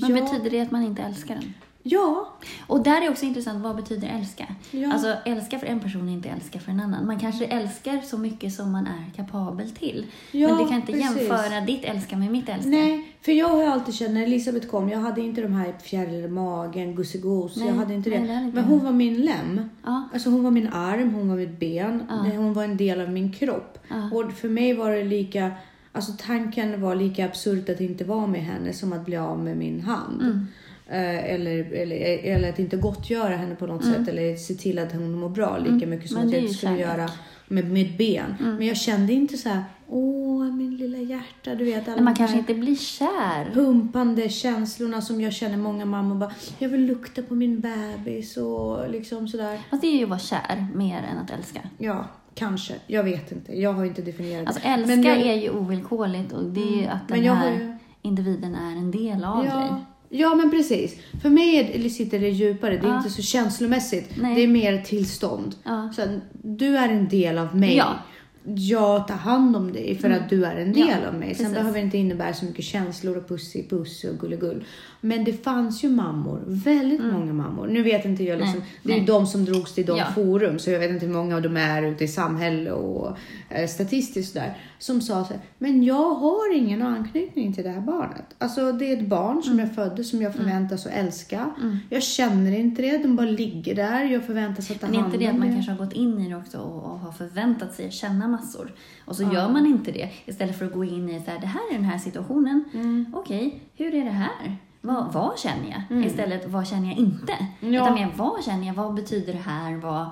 Men jag, betyder det att man inte älskar den? Ja. Och där är också intressant, vad betyder älska? Ja. Alltså älska för en person är inte älska för en annan. Man kanske älskar så mycket som man är kapabel till. Ja, men du kan inte precis. jämföra ditt älska med mitt älska. Nej, för jag har alltid känt när Elisabeth kom, jag hade inte de här fjärilar i magen, gussegos, jag hade inte det. nej, det hade inte Men hon var min lem. Ja. Alltså hon var min arm, hon var mitt ben, Ja. hon var en del av min kropp. Ja. Och för mig var det lika, alltså tanken var lika absurt att inte vara med henne som att bli av med min hand. Mm. Eh, eller, eller, eller att inte gottgöra henne på något sätt eller se till att hon mår bra lika Mm. mycket som att jag ju skulle kärlek. göra med mitt ben. Men jag kände inte så här, åh min lilla hjärta, du vet alla Men man kanske inte blir kär. pumpande känslorna som jag känner många mammor bara, jag vill lukta på min bebis och liksom sådär. Fast det är ju att vara kär mer än att älska. Ja, kanske. Jag vet inte. Jag har inte definierat Alltså det. älska Men jag- Mm. är ju ovillkorligt och det är ju att Men den här ju- individen är en del av dig. Ja, men precis. För mig är det, sitter det djupare. Det är Ja. inte så känslomässigt. Nej. Det är mer tillstånd. Ja. Så du är en del av mig. Ja. Jag tar hand om dig för att du är en del av mig. Sen precis. behöver det inte innebära så mycket känslor och pussy puss och gulligull. Men det fanns ju mammor, väldigt många mammor. Nu vet inte jag liksom, Mm. Nej, det är ju nej. de som drogs till de Ja. forum, så jag vet inte hur många av dem är ute i samhälle och eh, statistiskt där. Som sa så här, men jag har ingen anknytning till det här barnet. Alltså det är ett barn som Mm. jag födde som jag förväntas att älska. Jag känner inte det, de bara ligger där. Jag förväntas att ta Men är hand inte om det att man det. kanske har gått in i det också och, och har förväntat sig att känna massor? Och så gör man inte det istället för att gå in i så här, det här är den här situationen. Mm. Okej, hur är det här? Vad, vad känner jag? Istället, vad känner jag inte? Mm. Ja. Utan mer, vad känner jag? Vad betyder det här? Vad,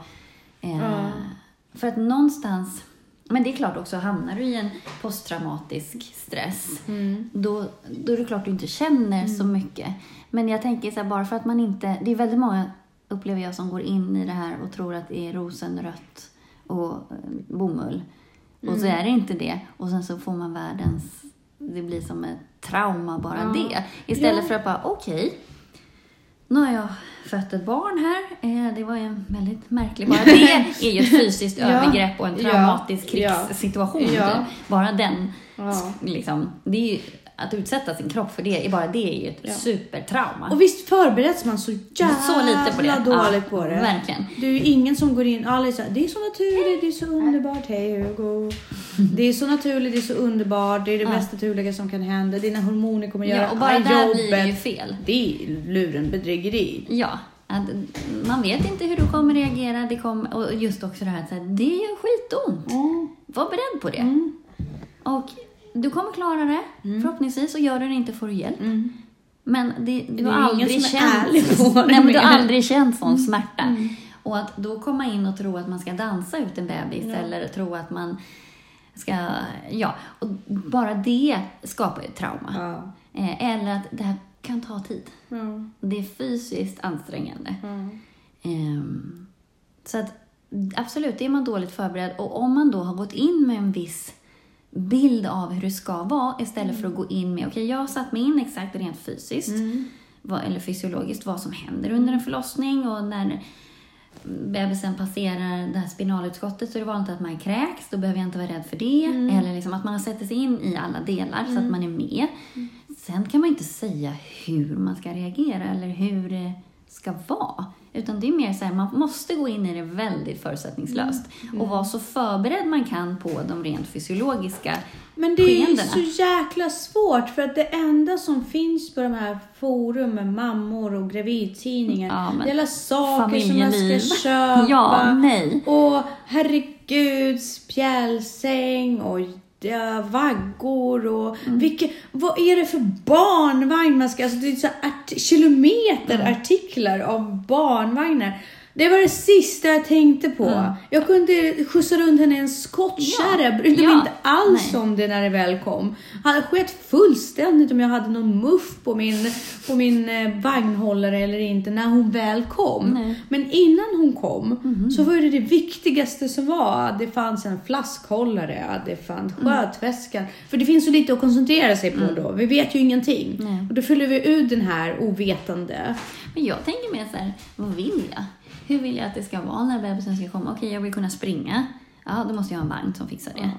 eh, Ja. För att någonstans, men det är klart också, hamnar du i en posttraumatisk stress, Mm. då, då är det klart du inte känner så mycket. Men jag tänker så här, bara för att man inte, det är väldigt många, upplever jag, som går in i det här och tror att det är rosenrött och eh, bomull. Och så Mm. är det inte det. Och sen så får man världens, det blir som ett trauma bara Ja. det. Istället Ja. för att bara, okej, nu har jag fött ett barn här. Eh, Det var ju en väldigt märklig, bara [LAUGHS] det är ju ett fysiskt övergrepp och en traumatisk krigssituation. Typ. Bara den, liksom, det är ju, att utsätta sin kropp för det, bara det är ju ett Ja. supertrauma. Och visst förbereds man så jävla så lite på det. dåligt ja, på det. Verkligen. Det är ju ingen som går in, alla är så här, det är så naturligt, det är så underbart, hej Hugo. Det är så naturligt, det är så underbart, det är det Ja. mest naturliga som kan hända. Dina hormoner kommer göra Ja, och bara jobbet. där blir det ju fel. Det är luren bedrägeri. Ja, att man vet inte hur du kommer reagera. Det kommer, och just också det här att det gör skitont. Mm. Var beredd på det. Mm. Och du kommer klara det, förhoppningsvis. Och gör du det inte får du hjälp. Mm. Men det, du är har aldrig känt, det [LAUGHS] nej, men du har aldrig känt sån smärta. Mm. Och att då komma in och tro att man ska dansa ut en bebis Ja. eller tro att man ska, ja, och bara det skapar ju trauma. Ja. Eh, eller att det här kan ta tid. Ja. Det är fysiskt ansträngande. Ja. Ehm, så att absolut, är man dåligt förberedd och om man då har gått in med en viss bild av hur det ska vara istället för att gå in med, okej jag har satt mig in exakt rent fysiskt Mm. vad, eller fysiologiskt vad som händer under en förlossning och när bebisen passerar det här spinalutskottet så är det vanligt att man kräks, då behöver jag inte vara rädd för det. Eller liksom att man sätter sig in i alla delar så att man är med. Sen kan man inte säga hur man ska reagera eller hur det ska vara. Utan det är mer så här, man måste gå in i det väldigt förutsättningslöst och vara så förberedd man kan på de rent fysiologiska Men det är ju skeendena. så jäkla svårt för att det enda som finns på de här forumen, mammor och gravidtidningar, Ja, det är alla saker som man ska köpa. [LAUGHS] Ja, nej. Och herregud, spjälsäng och ja, vaggor och Mm. vilket, vad är det för barnvagn man ska, alltså det är så art, kilometer Mm. artiklar av barnvagnar. Det var det sista jag tänkte på. Mm. Jag kunde skjutsa runt henne i en skottkärra. Ja. Jag brydde mig inte alls Nej. om det när det väl kom. Han sket fullständigt om jag hade någon muff på min, på min eh, vagnhållare eller inte när hon väl kom. Nej. Men innan hon kom så var det det viktigaste som var att det fanns en flaskhållare, att det fanns Mm. skötväskan. För det finns så lite att koncentrera sig på då. Vi vet ju ingenting. Nej. Och då fyller vi ut den här ovetande. Men jag tänker mer så här, vad vill jag? Hur vill jag att det ska vara när bebisen ska komma? Okej, jag vill kunna springa. Ja, då måste jag ha en vagn som fixar det.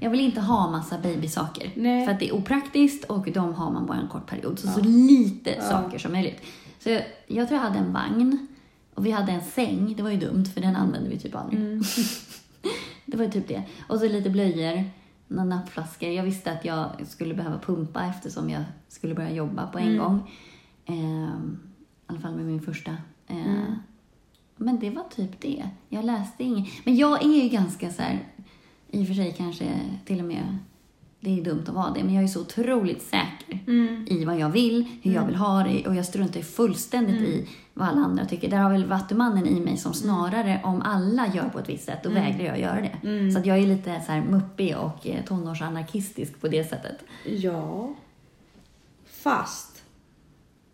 Jag vill inte ha massa babysaker. Nej. För att det är opraktiskt och de har man bara en kort period. Så, så lite saker som möjligt. Så jag, jag tror jag hade en vagn och vi hade en säng. Det var ju dumt för den använde vi typ aldrig. Mm. [LAUGHS] det var ju typ det. Och så lite blöjor, några nappflaskor. Jag visste att jag skulle behöva pumpa eftersom jag skulle börja jobba på en Mm. gång. Ehm, I alla fall med min första. Ehm, Men det var typ det. Jag läste inget. Men jag är ju ganska så här, i och för sig kanske till och med, det är dumt att vara det, men jag är så otroligt säker i vad jag vill, hur jag vill ha det och jag struntar fullständigt i vad alla andra tycker. Där har väl vattumannen i mig som snarare, om alla gör på ett visst sätt, då vägrar jag göra det. Så att jag är lite så här muppig och eh, tonårsanarkistisk på det sättet. Ja. Fast.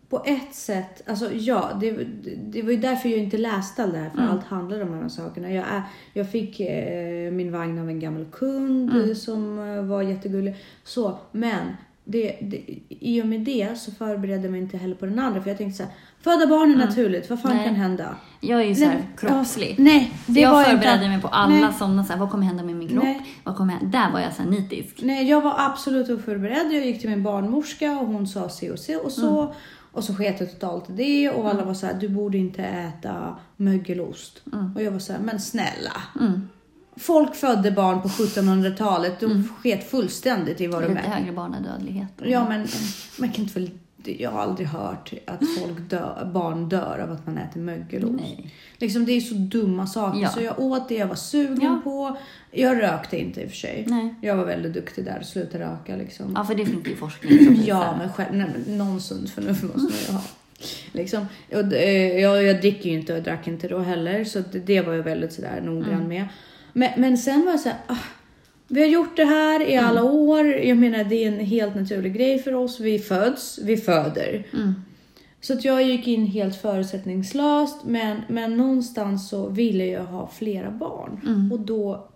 På ett sätt, alltså ja, det, det var ju därför jag inte läste allt det här, för allt handlar om de här sakerna. Jag, jag fick eh, min vagn av en gammal kund eh, som eh, var jättegullig. Så, men det, det, i och med det så förberedde jag mig inte heller på den andra, för jag tänkte så här, föda barn är naturligt, vad fan Nej. kan hända? Jag är ju så här Nej, kroppslig. ja, nej, det jag var inte- förberedde mig på alla sådana, så här, vad kommer hända med min kropp? Nej. Vad kommer, där var jag så här nitisk. Nej, jag var absolut oförberedd. Jag gick till min barnmorska och hon sa se och se och så. Mm. Och så sket jag totalt i det och alla var så här, du borde inte äta mögelost. Och jag var så här, men snälla. Mm. Folk födde barn på 1700-talet, de sket fullständigt i vad de Lite äter. högre barnadödlighet. Ja, men man kan inte väl... Jag har aldrig hört att folk dör, barn dör av att man äter mögelost. Nej. Liksom, det är så dumma saker. Ja. Så jag åt det jag var sugen Ja. på. Jag rökte inte i och för sig. Nej. Jag var väldigt duktig där och slutade röka. Liksom. Ja, för det finns ju [CLEARS THROAT] forskning som visar. Ja, men själv, nej, men någon sunt förnuft måste man ju ha. Liksom, och, eh, jag, jag dricker ju inte och drack inte då heller, så det, det var jag väldigt sådär noggrann Mm. med. Men, men sen var jag såhär, ah, vi har gjort det här i alla Mm. år. Jag menar, det är en helt naturlig grej för oss. Vi föds, vi föder. Mm. Så att jag gick in helt förutsättningslöst, men, men någonstans så ville jag ha flera barn. Mm. Och då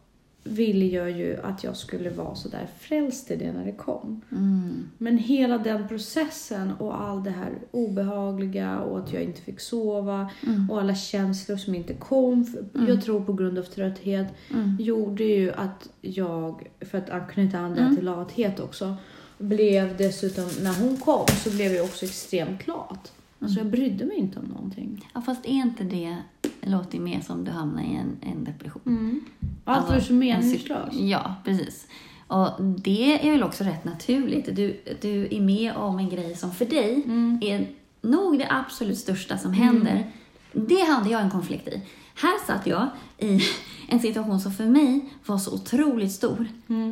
ville jag ju att jag skulle vara så där frälst i det när det kom. Mm. Men hela den processen och all det här obehagliga och att jag inte fick sova Mm. och alla känslor som inte kom, för- jag tror på grund av trötthet, Mm. gjorde ju att jag, för att anknyta an det Mm. till lathet också, blev dessutom, när hon kom så blev jag också extremt lat. Alltså Mm. jag brydde mig inte om någonting. Ja, fast är inte det, låter ju mer som du hamnar i en, en depression. Allt Alltså, så en meningslöst. Ja, precis. Och det är väl också rätt naturligt. Du, du är med om en grej som för dig Mm. är nog det absolut största som händer. Det hade jag en konflikt i. Här satt jag i en situation som för mig var så otroligt stor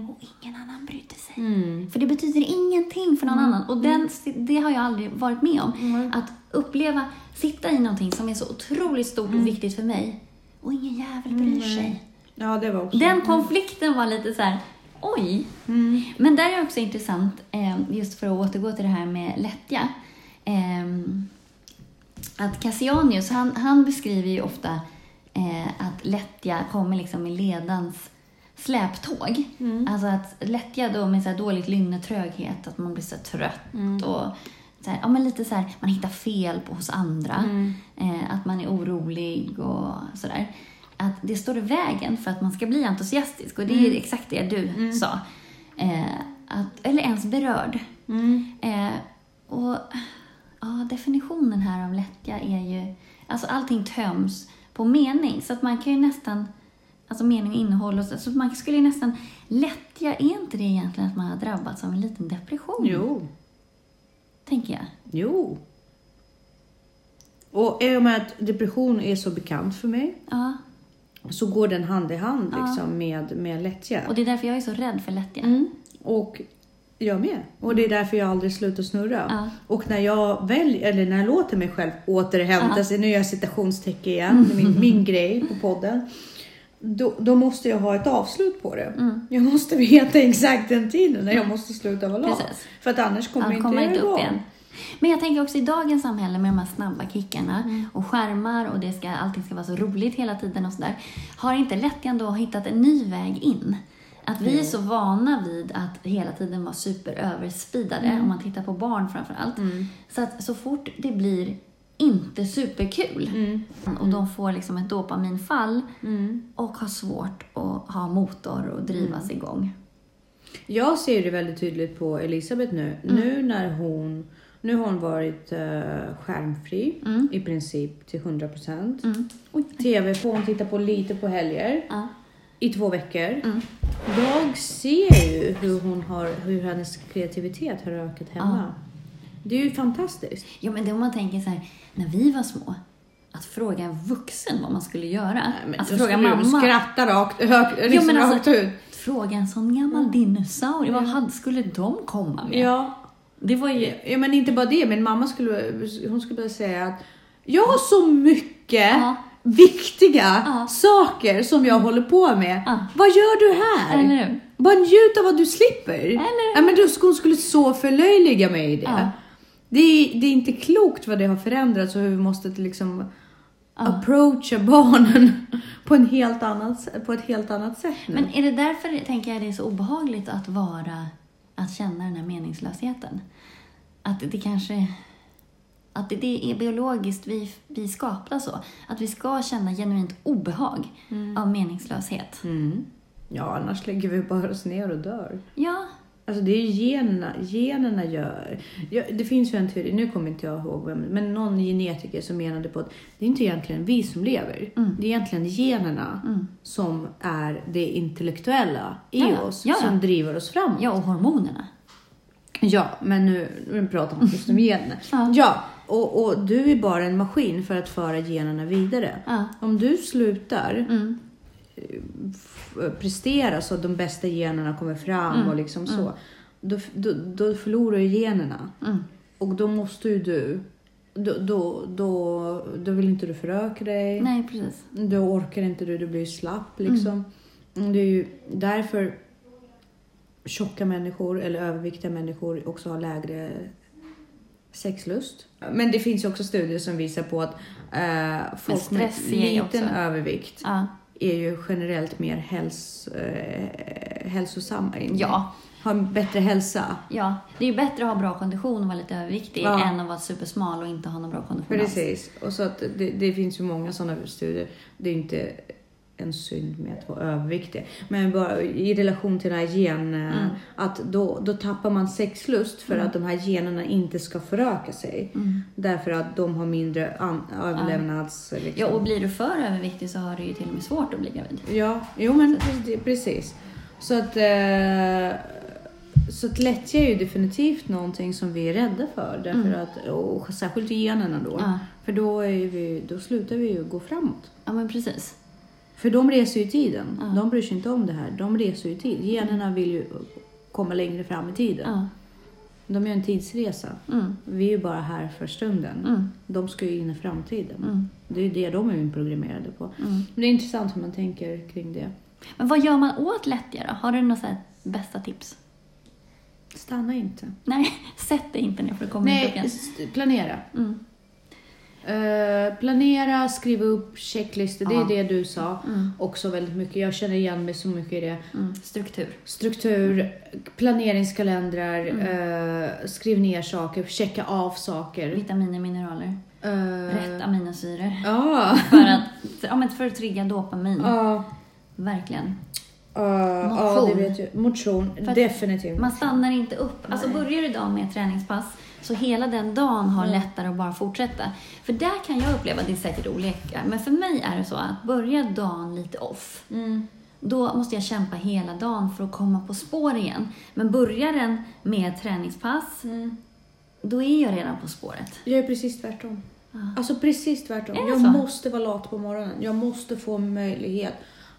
och ingen annan brydde sig. Mm. För det betyder ingenting för någon annan. Och den, det har jag aldrig varit med om. Mm. Att uppleva, sitta i någonting som är så otroligt stort och viktigt för mig och ingen jävel bryr sig. Ja, det var också... Den konflikten var lite så här, oj. Mm. Men där är också intressant, eh, just för att återgå till det här med lättja. Att Cassianius, han, han beskriver ju ofta eh, att lättja kommer liksom i ledans släptåg. Alltså att lättja då med så dåligt lynne, tröghet, att man blir så trött och så här, ja, men lite så här, man hittar fel på, hos andra. Eh, att man är orolig och sådär. Att det står i vägen för att man ska bli entusiastisk och det är exakt det du sa. Eh, att, eller ens berörd. Mm. Eh, och ja, definitionen här av lättja är ju, alltså allting töms på mening. Så att man kan ju nästan, alltså mening och innehåll och så, så man skulle ju nästan, lättja, är inte det egentligen att man har drabbats av en liten depression? Jo. Tänker jag. Jo. Och i och med att depression är så bekant för mig Ja, så går den hand i hand Ja. liksom med, med lättja. och det är därför jag är så rädd för lättja. Mm. Och Jag med. Och det är därför jag aldrig slutar snurra. Ja. Och när jag väljer, eller när jag låter mig själv återhämta Ja. sig, nu gör jag citationstecken igen, är min, min grej på podden. Då, då måste jag ha ett avslut på det. Mm. Jag måste veta exakt den tiden när jag måste sluta vara lat. För att annars kommer Ja, jag inte kommer inte upp igång. igen. Men jag tänker också i dagens samhälle med de här snabba kickarna Mm. och skärmar och det ska, allting ska vara så roligt hela tiden och sådär. Har inte lätt ändå hittat en ny väg in? Att vi är så vana vid att hela tiden vara superöverspeedade, Mm. om man tittar på barn framför allt. Så att så fort det blir inte superkul Mm. och de får liksom ett dopaminfall Mm. och har svårt att ha motor och drivas igång. Jag ser det väldigt tydligt på Elisabeth nu. Mm. Nu när hon... Nu har hon varit uh, skärmfri Mm. i princip till 100%. Mm. Oj. TV får hon titta på lite på helger Ja. I två veckor. Mm. Jag ser ju hur, hon har, hur hennes kreativitet har ökat hemma. Det är ju fantastiskt. Ja, men det om man tänker så här, när vi var små, att fråga en vuxen vad man skulle göra. alltså då fråga mamma. Skratta rakt, hög, liksom men alltså- rakt ut. Fråga en sån gammal dinosaurie, vad hade, skulle de komma med? Ja, Det var ju... ja, men inte bara det. Min mamma skulle, hon skulle säga att jag har så mycket Ja. Viktiga Ja. saker som jag håller på med. Ja. Vad gör du här? Eller hur? Bara njut av vad du slipper. Eller ja, men du, hon skulle så förlöjliga mig i det. Ja. Det, är, det är inte klokt vad det har förändrats och hur vi måste liksom approacha barnen [LAUGHS] på, en helt annat, på ett helt annat sätt nu. Men är det därför, tänker jag, det är så obehagligt att vara, att känna den här meningslösheten? Att det kanske, att det, det är biologiskt vi, vi skapta så. Att vi ska känna genuint obehag av meningslöshet. Mm. Ja, annars lägger vi bara oss ner och dör. Ja, Alltså det är ju generna, generna gör. Ja, det finns ju en teori, nu kommer inte jag ihåg vem, men någon genetiker som menade på att det är inte egentligen vi som lever. Mm. Det är egentligen generna som är det intellektuella i Ja, ja. oss Ja, ja. som driver oss framåt. ja och hormonerna. Ja, men nu, nu pratar man just om [LAUGHS] generna. Ja. Ja, och, och du är bara en maskin för att föra generna vidare. Ja. Om du slutar Mm. f- prestera så att de bästa generna kommer fram Mm. och liksom så. Då, då, då förlorar du generna. Mm. Och då måste ju du... Då, då, då, då vill inte du föröka dig. Nej, precis. Då orkar inte du, du blir slapp Mm. liksom. Det är ju därför tjocka människor eller överviktiga människor också har lägre sexlust. Men det finns ju också studier som visar på att eh, folk med liten övervikt Ja. är ju generellt mer häls, eh, hälsosamma. Ja. Har bättre hälsa. ja, det är ju bättre att ha bra kondition och vara lite överviktig Ja. än att vara supersmal och inte ha någon bra kondition alls. Precis. Och så att det, det finns ju många sådana studier. Det är ju inte en synd med att vara överviktig. Men bara i relation till den här gen, eh, Mm. att då, då tappar man sexlust för att de här generna inte ska föröka sig. Mm. Därför att de har mindre överlevnads... Liksom. Ja, och blir du för överviktig så har du ju till och med svårt att bli gravid. Ja, jo men precis. Så att, eh, så att lättja är ju definitivt någonting som vi är rädda för. Därför Mm. att, och särskilt generna då. För då, är vi, då slutar vi ju gå framåt. Ja, men precis. För de reser ju i tiden. Ja. De bryr sig inte om det här. De reser ju i tid. Generna vill ju komma längre fram i tiden. Ja. De gör en tidsresa. Mm. Vi är ju bara här för stunden. Mm. De ska ju in i framtiden. Mm. Det är ju det de är inprogrammerade på. Mm. Men det är intressant hur man tänker kring det. Men vad gör man åt lättja då? Har du några bästa tips? Stanna inte. Nej, [LAUGHS] sätt dig inte ner för inte upp Nej, planera. Eh, planera, skriva upp checklistor. Det är det du sa Mm. också väldigt mycket. Jag känner igen mig så mycket i det. Mm. Struktur. Struktur, planeringskalendrar, Mm. eh, skriv ner saker, checka av saker. Vitaminer, mineraler. Eh, Rätt aminosyror. Ja. [LAUGHS] För att, ja, men för att trigga dopamin. Ja. Verkligen. Ja, ja, Motion. det vet jag. Motion, definitivt. Man stannar inte upp. Alltså börjar du dagen med ett träningspass så hela den dagen har Mm. lättare att bara fortsätta. För där kan jag uppleva, det är säkert olika, men för mig är det så att börja dagen lite off. Mm. Då måste jag kämpa hela dagen för att komma på spår igen. Men börjar den med träningspass, Mm. då är jag redan på spåret. Jag är precis tvärtom. Ja. Alltså precis tvärtom. Jag så? måste vara lat på morgonen. Jag måste få möjlighet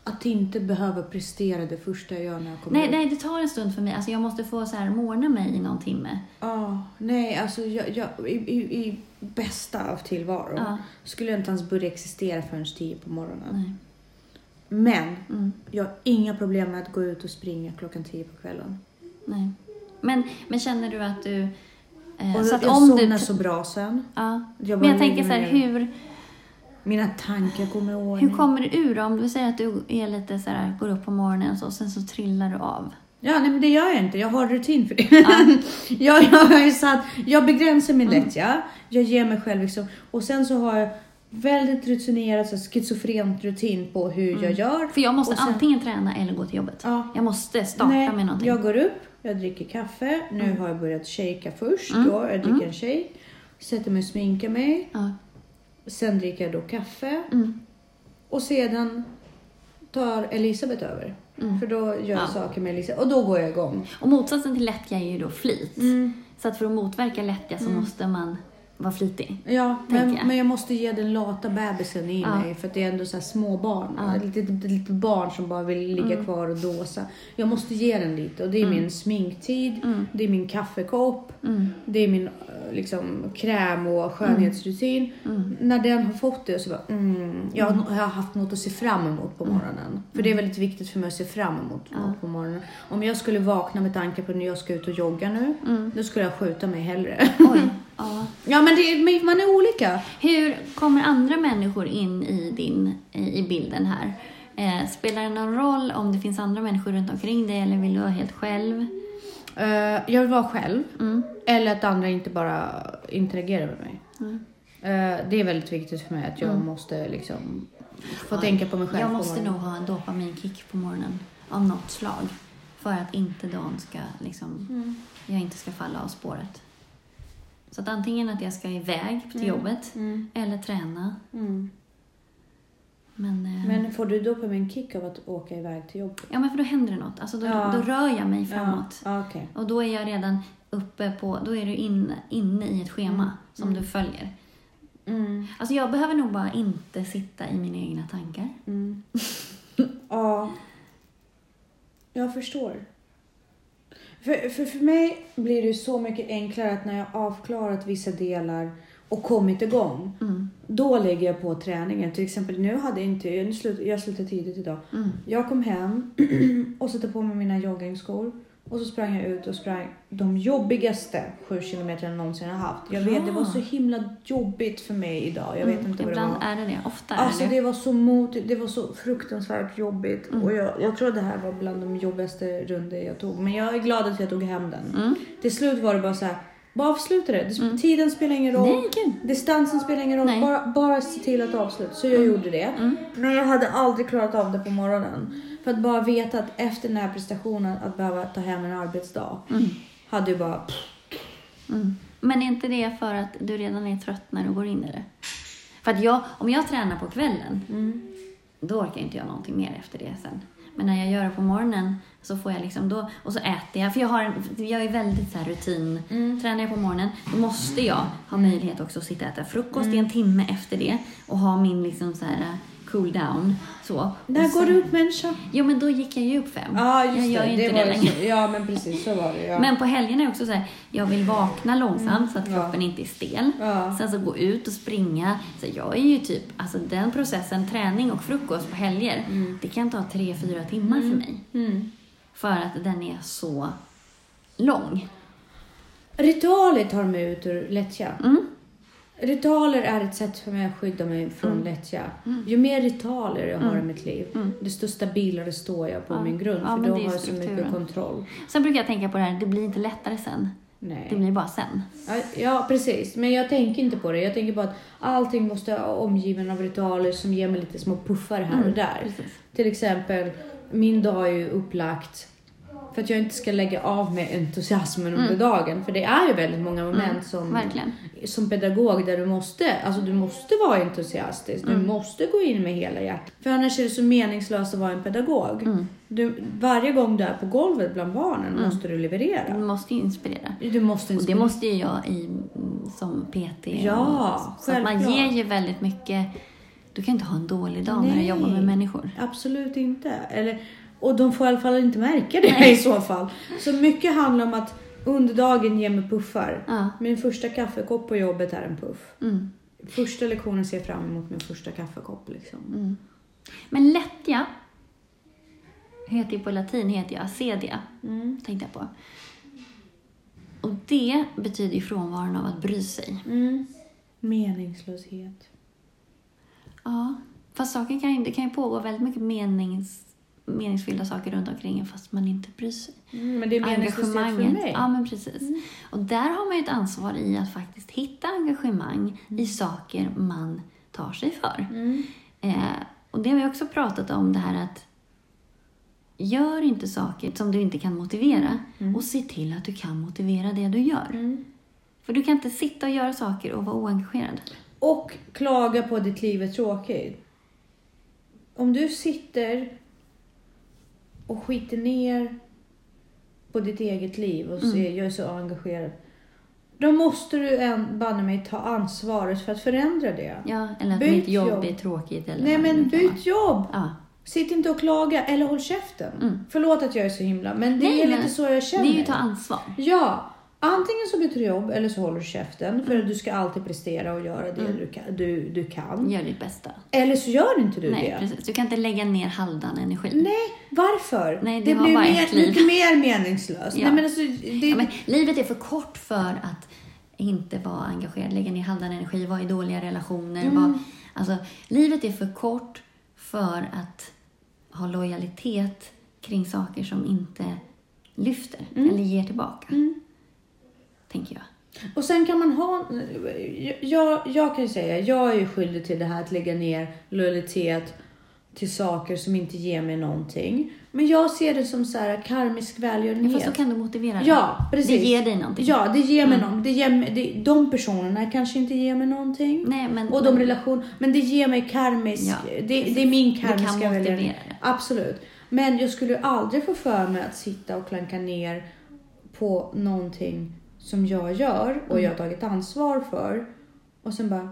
Att inte behöva prestera det första jag gör när jag kommer Nej, nej, det tar en stund för mig. Alltså jag måste få så här morna mig i någon timme. Ja, nej, alltså jag, jag, i, i, i bästa av tillvaro Ja. skulle jag inte ens börja existera förrän tio på morgonen. Nej. Men Mm, jag har inga problem med att gå ut och springa klockan tio på kvällen. nej. Men, men känner du att du... Eh, Och så att jag om somnar du... så bra sen. Ja. Jag Men jag tänker så här, hur, Mina tankar kommer i ordning. hur kommer du ur? Om du säger att du är lite så här, går upp på morgonen och så, och sen så trillar du av. Ja, nej, men det gör jag inte. Jag har rutin för det. jag, [LAUGHS] jag, har satt, jag begränsar min Mm. lättja. Jag ger mig själv liksom. Och sen så har jag väldigt rutinerat, så schizofrent rutin på hur jag gör. För jag måste sen- antingen träna eller gå till jobbet. Ja. Jag måste starta Nej, med någonting. Jag går upp, jag dricker kaffe. Nu Mm. har jag börjat shaka först. Mm. Då. Jag dricker Mm. en shake. Sätter mig och sminkar mig. Ja. Sen dricker jag då kaffe. Mm. Och sedan tar Elisabeth över. Mm. För då gör jag Ja. saker med Elisabeth. Och då går jag igång. Och motsatsen till lättja är ju då flit. Mm. Så att för att motverka lättja så måste man vara flitig. Ja, men, jag. men jag måste ge den lata bebisen i Ja. mig för att det är ändå så här små barn. Ja. Ett litet, litet barn som bara vill ligga Mm. kvar och dåsa. Jag måste ge den lite och det är Mm. min sminktid, Mm. det är min kaffekopp, Mm. det är min eh, liksom, kräm och skönhetsrutin. Mm. När den har fått det så bara, mm, jag, har- jag har haft något att se fram emot på morgonen. För det är väldigt viktigt för mig att se fram emot Ja. på morgonen. Om jag skulle vakna med tanke på när jag ska ut och jogga nu, Mm. då skulle jag skjuta mig hellre. Oj. [LAUGHS] Ja. ja men det, man är olika. Hur kommer andra människor in i, din, i bilden här? Eh, spelar det någon roll om det finns andra människor runt omkring dig eller vill du vara helt själv? Eh, jag vill vara själv. Mm. Eller att andra inte bara interagerar med mig. Mm. Eh, det är väldigt viktigt för mig att jag Mm. måste liksom få Ja, tänka på mig själv. Jag måste nog ha en dopaminkick på morgonen av något slag. För att inte dagen ska, liksom, Mm. jag inte ska falla av spåret. Så att antingen att jag ska iväg till Mm. jobbet Mm. eller träna. Mm. Men, eh, Men får du dopaminkick av att åka iväg till jobbet? ja, men för då händer det något. Alltså då, Ja. då rör jag mig framåt. Ja, okej. Och då är jag redan uppe på, då är du inne, inne i ett schema Mm. som Mm. du följer. Mm. Alltså jag behöver nog bara inte sitta i mina egna tankar. Mm. [LAUGHS] ja. Jag förstår. För, för, för mig blir det så mycket enklare att när jag avklarat vissa delar och kommit igång, Mm. då lägger jag på träningen. Till exempel nu hade jag inte, nu slut, jag slutade tidigt idag. Mm. Jag kom hem [CLEARS THROAT] och satte på mig mina joggingskor och så sprang jag ut och sprang de jobbigaste sju kilometer jag någonsin har haft. Jag vet, det var så himla jobbigt för mig idag. Jag vet Mm. inte vad det Ibland var. är det det. Ofta Alltså är det det var så motigt, det var så fruktansvärt jobbigt. Mm. Och jag, jag tror att det här var bland de jobbigaste rundor jag tog. Men jag är glad att jag tog hem den. Mm. Till slut var det bara så här, bara avsluta det. det Mm. Tiden spelar ingen roll. Nej, gud. Distansen spelar ingen roll. Nej. Bara, bara se till att avsluta. Så jag gjorde det. Mm. Men jag hade aldrig klarat av det på morgonen. För att bara veta att efter den här prestationen att behöva ta hem en arbetsdag. Mm. Hade ju bara... Mm. Men är inte det för att du redan är trött när du går in i det? För att jag, om jag tränar på kvällen, Mm. då orkar inte jag någonting mer efter det sen. Men när jag gör det på morgonen så får jag liksom då, och så äter jag, för jag, har en, jag är väldigt så här rutin. Mm. Tränar jag på morgonen, då måste jag ha möjlighet också att sitta och äta frukost i en timme efter det och ha min liksom så här cool down. Så. När går du upp människa? Jo, men då gick jag ju upp fem. Ja jag just gör det. inte det det, ju längre. så. Ja men precis så var det. Ja. Men på helgerna är också så här, jag vill vakna långsamt så att Mm. Ja. kroppen inte är stel. Ja. Sen så gå ut och springa. Så jag är ju typ, alltså den processen, träning och frukost på helger, Mm. det kan ta tre, fyra timmar för mig. Mm. För att den är så lång. Ritualer tar mig ut ur lättja. Mm. Ritualer är ett sätt för mig att skydda mig från Mm. lättja. Mm. Ju mer ritualer jag har Mm. i mitt liv, Mm. desto stabilare står jag på Ja. min grund. Ja, för då det har jag så mycket kontroll. Sen brukar jag tänka på det här, det blir inte lättare sen. Det Nej. blir bara sen. Ja, precis. Men jag tänker inte på det. Jag tänker på att allting måste vara omgiven av ritualer som ger mig lite små puffar här och Mm, där. Precis. Till exempel, min dag är ju upplagt för att jag inte ska lägga av med entusiasmen under Mm. dagen. För det är ju väldigt många moment Mm, som, Verkligen. som pedagog där du måste, alltså du måste vara entusiastisk. Du Mm. måste gå in med hela hjärtat. För annars är det så meningslöst att vara en pedagog. Mm. Du, varje gång du är på golvet bland barnen Mm. måste du leverera. Du måste inspirera. Du måste Och det inspirera. måste ju jag i, som PT. Ja, och, så att man självklart. ger ju väldigt mycket du kan inte ha en dålig dag när du Nej. jobbar med människor. Absolut inte. Eller, och de får i alla fall inte märka det Nej. i så fall. Så mycket handlar om att under dagen ge mig puffar. Ja. Min första kaffekopp på jobbet är en puff. Mm. Första lektionen ser jag fram emot min första kaffekopp. Liksom. Mm. Men lättja heter ju på latin heter ju acedia, Mm. tänkte jag på. Och det betyder ju frånvaron av att bry sig. Mm. Meningslöshet. Ja, fast saker kan ju, det kan ju pågå väldigt mycket menings, meningsfyllda saker runt omkring en fast man inte bryr sig. Mm, men det är meningslöshet för Engagemanget. mig. Ja, men precis. Och där har man ju ett ansvar i att faktiskt hitta engagemang i saker man tar sig för. Mm. Eh, och det har vi också pratat om, det här att gör inte saker som du inte kan motivera och se till att du kan motivera det du gör. Mm. För du kan inte sitta och göra saker och vara oengagerad. Och klaga på att ditt liv är tråkigt. Om du sitter och skiter ner på ditt eget liv och säger jag är så engagerad. Då måste du en, banne mig ta ansvaret för att förändra det. Ja, eller att Byt mitt jobb, jobb. är tråkigt. Eller Nej det men byt jobb! Ja. Sitt inte och klaga eller håll käften. Mm. Förlåt att jag är så himla, men det Nej, är lite så jag Det känner. är ju att ta ansvar. Ja, antingen så byter du jobb eller så håller du käften för att du ska alltid prestera och göra det du, kan, du, du kan. Gör ditt bästa. Eller så gör inte du Nej, det. precis. Du kan inte lägga ner halvdan energi. Nej, varför? Nej, det har blir mer, lite mer meningslöst. Ja. Nej, men alltså, det, Ja, men livet är för kort för att inte vara engagerad, lägga ner halvdan energi, vara i dåliga relationer. Mm. Vara, alltså, livet är för kort för att ha lojalitet kring saker som inte lyfter eller ger tillbaka. Mm. Tänker jag. Och sen kan man ha... Jag, jag kan ju säga, jag är ju skyldig till det här att lägga ner lojalitet till saker som inte ger mig någonting. Men jag ser det som så här karmisk Ja, välgörenhet. fast så kan du motivera det. Ja, precis. Det ger dig någonting. Ja, det ger mig något. Det ger mig, det, de personerna kanske inte ger mig någonting. Nej, men, Och de relationer, men det ger mig karmisk, Ja, det, det är min karmiska välgörenhet. Absolut. Men jag skulle aldrig få för mig att sitta och klanka ner på någonting som jag gör och Mm. jag har tagit ansvar för. Och sen bara,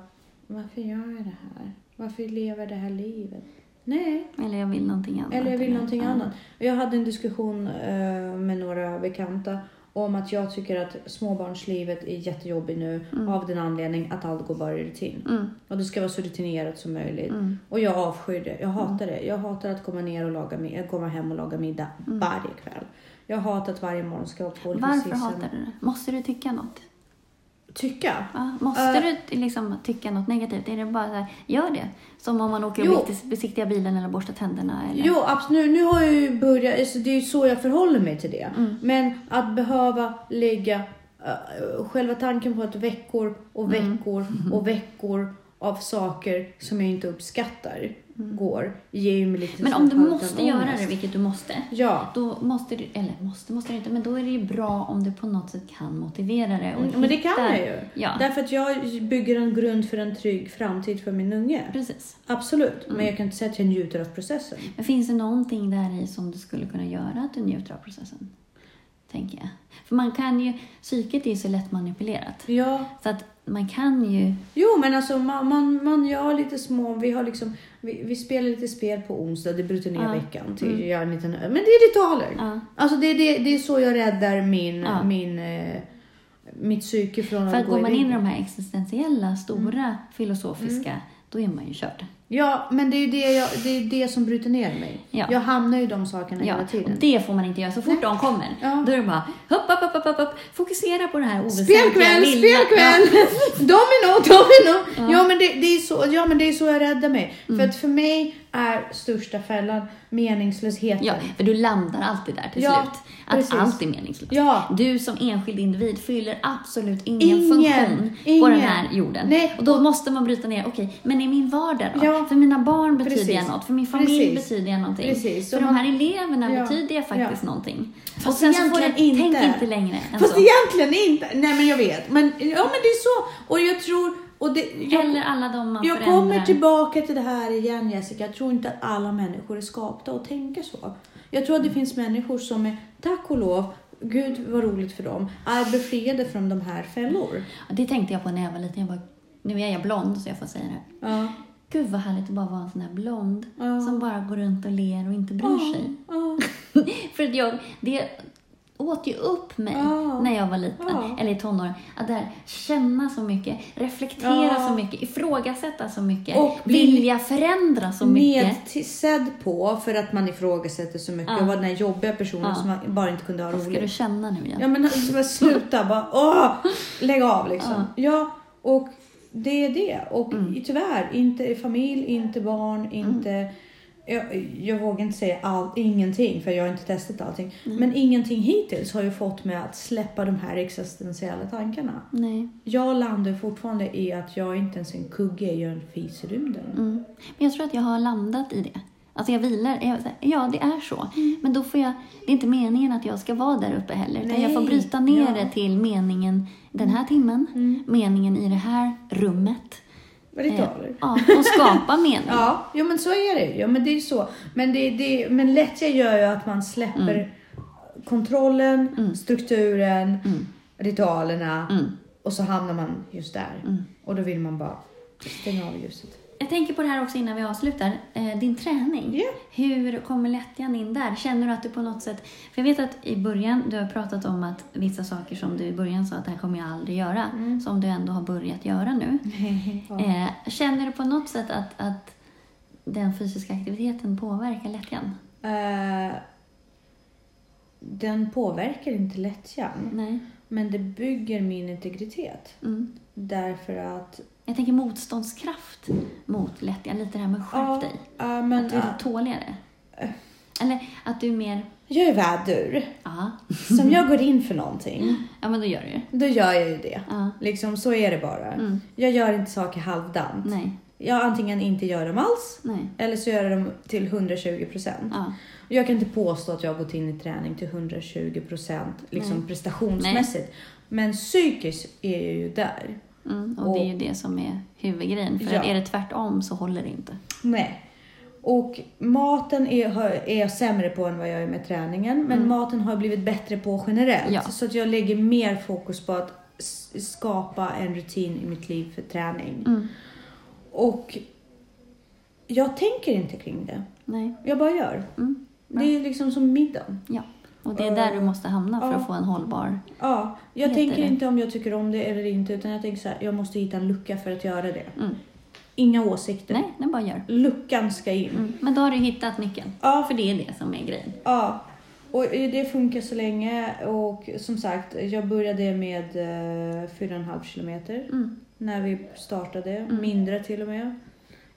varför gör jag det här? Varför lever jag det här livet? Nej, Eller jag vill någonting annat. eller jag vill någonting ja. annat. Jag hade en diskussion eh, med några bekanta om att jag tycker att småbarnslivet är jättejobbigt nu av den anledningen att allt går bara i rutin. Mm. Och det ska vara så rutinerat som möjligt. Mm. Och jag avskyr det. Jag hatar det. Jag hatar att komma ner och laga middag, komma hem och laga middag varje kväll. Jag hatar att varje morgon ska vara på Mm. Varför hatar du det? Måste du tycka något? Tycka? Ja, måste Eh. du liksom tycka något negativt? Är det bara så här, gör det. Som om man åker Jo. och besiktigar- bilen eller borstar tänderna. Eller? Jo, absolut. Nu, nu har jag ju börjat, alltså, det är ju så jag förhåller mig till det. Mm. Men att behöva lägga uh, själva tanken på att veckor och Mm. veckor och veckor av saker som jag inte uppskattar går, ger ju mig lite Mm. Men om du måste göra ångest. det, vilket du måste, Ja. då måste du, eller måste, måste du inte, men då är det ju bra om du på något sätt kan motivera det. Och Mm, men det kan jag ju. Ja, Därför att jag bygger en grund för en trygg framtid för min unge. precis. Absolut. Mm. Men jag kan inte säga att jag njuter av processen. Men finns det någonting där i som du skulle kunna göra att du njuter av processen? Tänker jag. För man kan ju, psyket är ju så lätt manipulerat. Ja. Så att man kan ju, Jo, men alltså man, man, man gör lite små... Vi har liksom... Vi, vi spelar lite spel på onsdag, det bryter ner Ja. veckan till Mm. gör en liten... Men det är ritualer. ja. Alltså det, det, det är så jag räddar min, Ja. min, eh, mitt psyke från För att att gå går man in i de här existentiella, stora, Mm. filosofiska, då är man ju körd. Ja, men det är ju det, jag, det, är det som bryter ner mig. Ja. Jag hamnar ju i de sakerna Ja, hela och tiden. det får man inte göra. Så fort de kommer, Ja. då är det bara hopp, hopp, hopp, hopp, hopp. Fokusera på det här oväsentliga, Spelkväll, lilla. spelkväll! [LAUGHS] Domino, domino! Ja. Mm. Ja, men det, det är så, ja, men det är så jag räddar mig. För att för mig är största fällan meningslösheten. Ja, för du landar alltid där till Ja, slut. Att precis. allt är meningslöst. Ja. Du som enskild individ fyller absolut ingen, Ingen, funktion på ingen. den här jorden. Nej. Och då måste man bryta ner, okej, men i min vardag då? Ja. För mina barn betyder Precis. jag något, för min familj Precis. betyder jag någonting. Precis. För Så de man- här eleverna Ja. betyder jag faktiskt Ja. någonting. Fast och sen så får egentligen inte. tänk inte längre än Fast så. egentligen inte. Nej, men jag vet. Men, ja, men det är så. Och jag tror... Och det, jag, Eller alla de man jag förändrar. kommer tillbaka till det här igen Jessica. Jag tror inte att alla människor är skapta att tänka så. Jag tror att det finns människor som är, tack och lov, gud vad roligt för dem, är befriade från de här fällor. Ja, Det tänkte jag på när jag var liten. Jag bara, nu är jag blond så jag får säga det. Ja. Gud vad härligt att bara vara en sån här blond Ja. som bara går runt och ler och inte bryr sig. Ja. [LAUGHS] För att jag, det åt ju upp mig Ja. när jag var liten, Ja. eller i tonåren. Att där, känna så mycket, reflektera Ja. så mycket, ifrågasätta så mycket, Och vilja förändra så mycket. Nedsedd på för att man ifrågasätter så mycket och var den här jobbiga personen som man bara inte kunde ha Vad ska du roligt. känna nu igen? Ja men alltså, sluta bara, [LAUGHS] åh! Lägg av liksom. Ja, och det är det. Och Mm. tyvärr, inte familj, inte barn, inte... Jag, jag vågar inte säga all, ingenting för jag har inte testat allting. Mm. Men ingenting hittills har ju fått mig att släppa de här existentiella tankarna. Nej. Jag landar fortfarande i att jag inte ens är en kugge, jag är en fis i rymden. Mm. Men jag tror att jag har landat i det. Alltså jag vilar, jag, ja det är så. Mm. Men då får jag, det är inte meningen att jag ska vara där uppe heller. Utan jag får Nej, bryta ner ja. det till meningen den här timmen, Mm. meningen i det här rummet. Ritualer. Ja, och skapa mening. [LAUGHS] Ja, jo men så är det. Ja, men det är så. Men, det, det, men lättja gör ju att man släpper kontrollen, strukturen, Mm. ritualerna Mm. och så hamnar man just där. Mm. Och då vill man bara stänga av ljuset. Jag tänker på det här också innan vi avslutar. Eh, din träning. Ja. Hur kommer lättjan in där? Känner du att du på något sätt... För jag vet att i början, du har pratat om att vissa saker som du i början sa att det här kommer jag aldrig göra, som du ändå har börjat göra nu. [LAUGHS] Ja. Eh, känner du på något sätt att, att den fysiska aktiviteten påverkar lättjan? Eh, den påverkar inte lättjan, Nej. Men det bygger min integritet. Mm. Därför att... Jag tänker motståndskraft mot lättjan. Lite det här med skärp Ja, dig. ja, men, att du är ja, tåligare. Eller att du är mer... jag är vädur. Ja, Som jag går in för någonting, ja men då gör du då gör jag ju det. Ja. Liksom, så är det bara. Mm. Jag gör inte saker halvdant. Nej, Jag antingen inte gör dem alls, nej. eller så gör jag dem till 120 procent. Ja. Jag kan inte påstå att jag har gått in i träning till 120 procent liksom Nej. prestationsmässigt. Men psykiskt är jag ju där. Mm, och, det är ju det som är huvudgrejen. För Ja. är det tvärtom så håller det inte. Nej. Och maten är, är jag sämre på än vad jag är med träningen. Men maten har jag blivit bättre på generellt. Mm. Ja. Så att jag lägger mer fokus på att skapa en rutin i mitt liv för träning. Mm. Och jag tänker inte kring det. Nej. Jag bara gör. Mm. Det är liksom som middagen. Ja. Och det är där du måste hamna för att få en hållbar... Ja, jag tänker inte om jag tycker om det eller inte. Utan jag tänker så här, jag måste hitta en lucka för att göra det. Mm. Inga åsikter. Nej, den bara gör. Luckan ska in. Mm. Men då har du hittat nyckeln. Ja, För det är det som är grejen. Ja, och det funkar så länge. Och som sagt, jag började med eh, 4,5 kilometer Mm. när vi startade. Mindre till och med.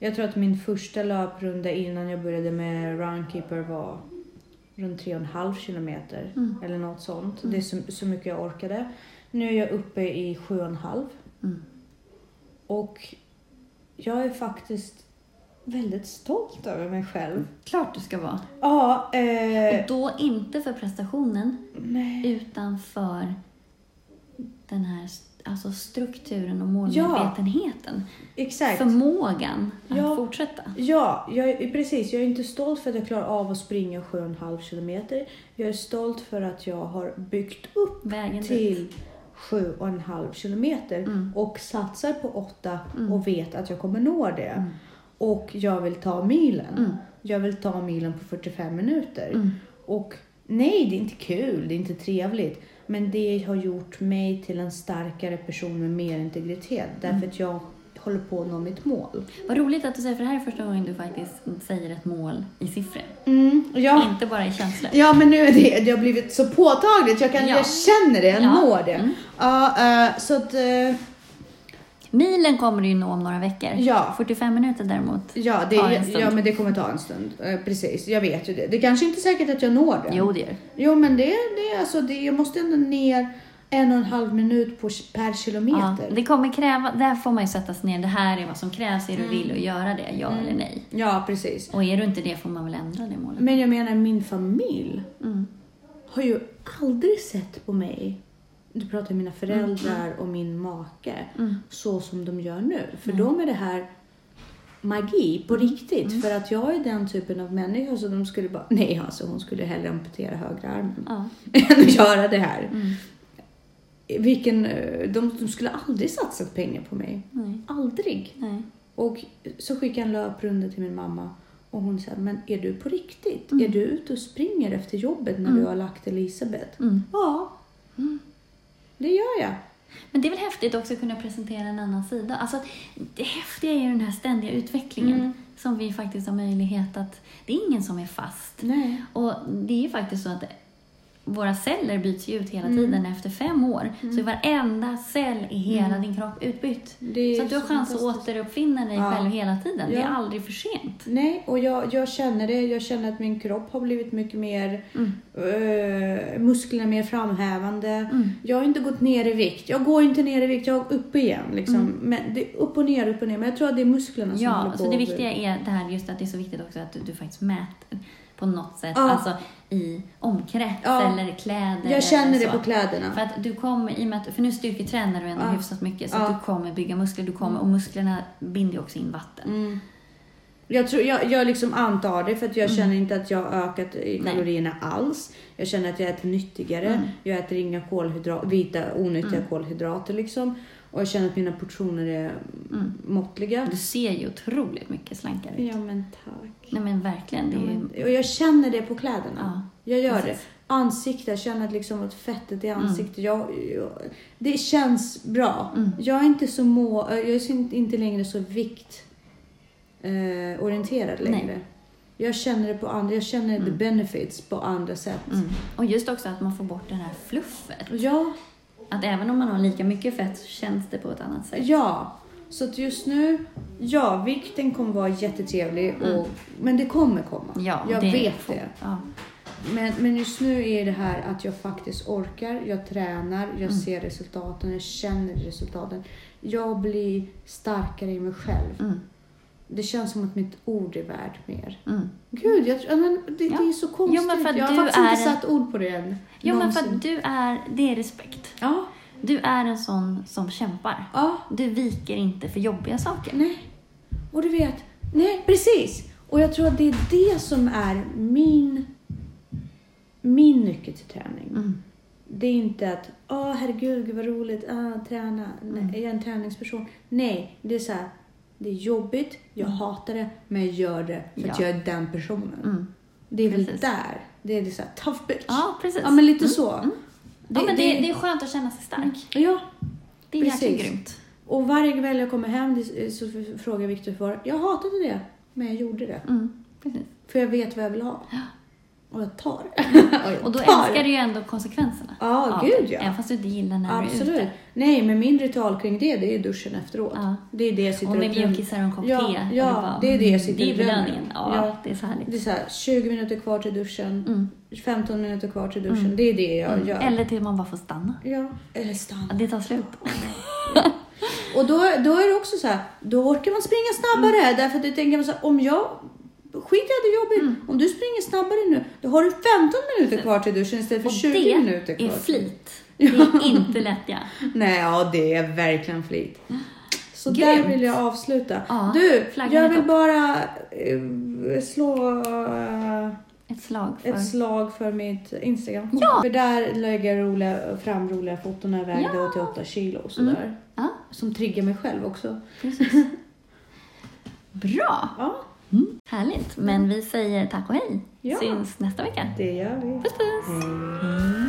Jag tror att min första löprunda innan jag började med Runkeeper var runt 3,5 kilometer. Mm. Eller något sånt. Det är så, så mycket jag orkade. Nu är jag uppe i 7,5. Mm. Och jag är faktiskt väldigt stolt över mig själv. Klart du ska vara. Ja, eh, Och då inte för prestationen, nej. utan för den här alltså strukturen och målmedvetenheten. Exakt. Förmågan att Ja. fortsätta. Ja, jag precis. Jag är inte stolt för att jag klarar av att springa 7,5 kilometer. Jag är stolt för att jag har byggt upp Vägen dit. till 7,5 kilometer Mm. och satsar på 8 Mm. och vet att jag kommer nå det. Mm. Och jag vill ta milen. Mm. Jag vill ta milen på 45 minuter. Mm. Och nej, det är inte kul, det är inte trevligt. Men det har gjort mig till en starkare person med mer integritet. Därför Mm. att jag håller på att nå mitt mål. Vad roligt att du säger, för det här är första gången du faktiskt säger ett mål i siffror. Mm, ja. Inte bara i känslor. Ja, men nu är det, det har blivit så påtagligt. Jag, kan, Ja. jag känner det, jag Ja. når det. Mm. Ja, eh, så att... eh, Milen kommer du ju nå om några veckor. Ja. 45 minuter däremot. ja, det, Tar en stund. ja, men det kommer ta en stund. Eh, precis, jag vet ju det. Det kanske inte är säkert att jag når det. Jo, det gör. Jo, men det, det, är alltså, det, jag måste ändå ner en och en halv minut på, per Ja, kilometer. det kommer kräva, där får man ju sätta sig ner. Det här är vad som krävs. Är du Mm. vill att göra det? Ja eller nej? Ja, precis. Och är du inte det får man väl ändra det målet. Men jag menar, min familj Mm. har ju aldrig sett på mig, du pratar om mina föräldrar och min make, Mm. så som de gör nu. För Nej. dem är det här magi på riktigt. Mm. För att jag är den typen av människa så de skulle bara, nej alltså hon skulle hellre amputera högra armen Ja. [LAUGHS] än att göra det här. Mm. Vilken, de, de skulle aldrig satsat pengar på mig. Nej. Aldrig. Nej. Och så skickade jag en löprunda till min mamma. Och hon sa, men är du på riktigt? Mm. Är du ute och springer efter jobbet när Mm. du har lagt Elisabeth? Mm. Ja, Mm. Det gör jag. Men det är väl häftigt också att kunna presentera en annan sida. Alltså, det häftiga är ju den här ständiga utvecklingen Mm. som vi faktiskt har möjlighet att... Det är ingen som är fast. Nej. Och det är ju faktiskt så att våra celler byts ju ut hela Mm. tiden efter fem år. Så är varenda cell i hela Mm. din kropp utbytt. Är Så att du har chans att återuppfinna dig Ja. själv hela tiden. Det är Ja. aldrig för sent. Nej, och jag, jag känner det. Jag känner att min kropp har blivit mycket mer... Mm. eh, musklerna mer framhävande. Mm. Jag har inte gått ner i vikt. Jag går inte ner i vikt, jag går upp igen. Liksom. Mm. Men det är upp och ner, upp och ner. Men jag tror att det är musklerna som Ja, håller på så det viktiga är det här just att det är så viktigt också att du, du faktiskt mäter på något sätt. Ja. Alltså i omkrets Ja. eller kläder. Jag känner det på kläderna. För att du kommer, i och med att, för nu styrketränar du ändå Ja. hyfsat mycket så Ja. att du kommer bygga muskler, du kommer, och musklerna binder ju också in vatten. Mm. Jag, tror, jag, jag liksom antar det för att jag Mm. känner inte att jag har ökat i kalorierna alls. Jag känner att jag äter nyttigare. Mm. Jag äter inga kolhydrater, vita onyttiga Mm. kolhydrater liksom. Och jag känner att mina portioner är Mm. måttliga. Du ser ju otroligt mycket slankare ut. Ja men tack. Nej men verkligen, det Ja, ju... men, och jag känner det på kläderna. Ja, Jag gör det. precis. Ansikte, jag känner att liksom att fettet i Mm. ansiktet. Jag, jag, det känns bra. Mm. Jag är inte så må, jag är inte längre så vikt eh, längre. Nej. Jag känner det på andra, jag känner the Mm. benefits på andra sätt. Mm. Och just också att man får bort det här fluffet. Ja, Att även om man har lika mycket fett så känns det på ett annat sätt. ja. Så att just nu, ja, vikten kommer vara jättetrevlig. Och, Mm. Men det kommer komma. Ja, jag det- vet det. Ja. Men, men just nu är det här att jag faktiskt orkar, jag tränar, jag Mm. ser resultaten, jag känner resultaten. Jag blir starkare i mig själv. Mm. Det känns som att mitt ord är värt mer. Mm. Gud, jag, ja, men det, Ja. det är så konstigt. Jo, jag har faktiskt inte en- satt ord på det än. Jo, men för Någonsin. att du är, det är respekt. Ja, Du är en sån som kämpar. ja, Du viker inte för jobbiga saker. nej. Och du vet, nej precis. Och jag tror att det är det som är min, min nyckel till träning. Mm. Det är inte att, åh herregud, gud vad roligt, ah, träna, Nej, Mm. är jag en träningsperson? Nej, det är så här, det är jobbigt, jag Mm. hatar det, men jag gör det för att Ja. jag är den personen. Mm. Det är väl Precis. där, det är det så här, tough bitch. Ja, precis. Ja, men lite Mm. så. Mm. Ja, men det, det är skönt att känna sig stark. Ja, Det är jäkligt grymt. och varje kväll jag kommer hem det- så frågar Viktor för, jag hatade det, men jag gjorde det. Mm. För jag vet vad jag vill ha. Och jag tar. [LAUGHS] jag Och då tar. älskar du ju ändå konsekvenserna. Ja, av gud det. ja. Även fast du inte gillar när du är Absolut. ute. Nej, men min ritual kring det, det är duschen efteråt. Ja. Det är det jag sitter Och med och drömmer- mjukisar och en kopp Ja, te. ja, du bara, det är det jag mm, sitter Det är och drömmer. belöningen. Ja, Ja. det är så härligt. Det är så här, 20 minuter kvar till duschen, Mm. 15 minuter kvar till duschen. Mm. Det är det jag Mm. gör. Eller till man bara får stanna. Ja, eller Ja, stanna. det tar slut. Och då, då är det också så här, då orkar man springa snabbare. Mm. Därför att jag tänker så här, om jag Skit i att det är jobbigt. Mm. Om du springer snabbare nu, då har du 15 minuter kvar till duschen istället för Och 20 det minuter kvar. är flit. Det är [LAUGHS] inte lättja. Nej, ja det är verkligen flit. Så Grymt. där vill jag avsluta. Ja, du, jag vill topp. bara eh, slå eh, Ett slag för... ett slag för mitt Instagram. Ja. För där lägger jag roliga, fram roliga foton när jag vägde Ja. 88 kilo och sådär. Ja, Som triggar mig själv också. precis. [LAUGHS] Bra. Ja, Mm. Härligt. Men vi säger tack och hej. Ja. Syns nästa vecka. det gör vi. Puss puss. Hej.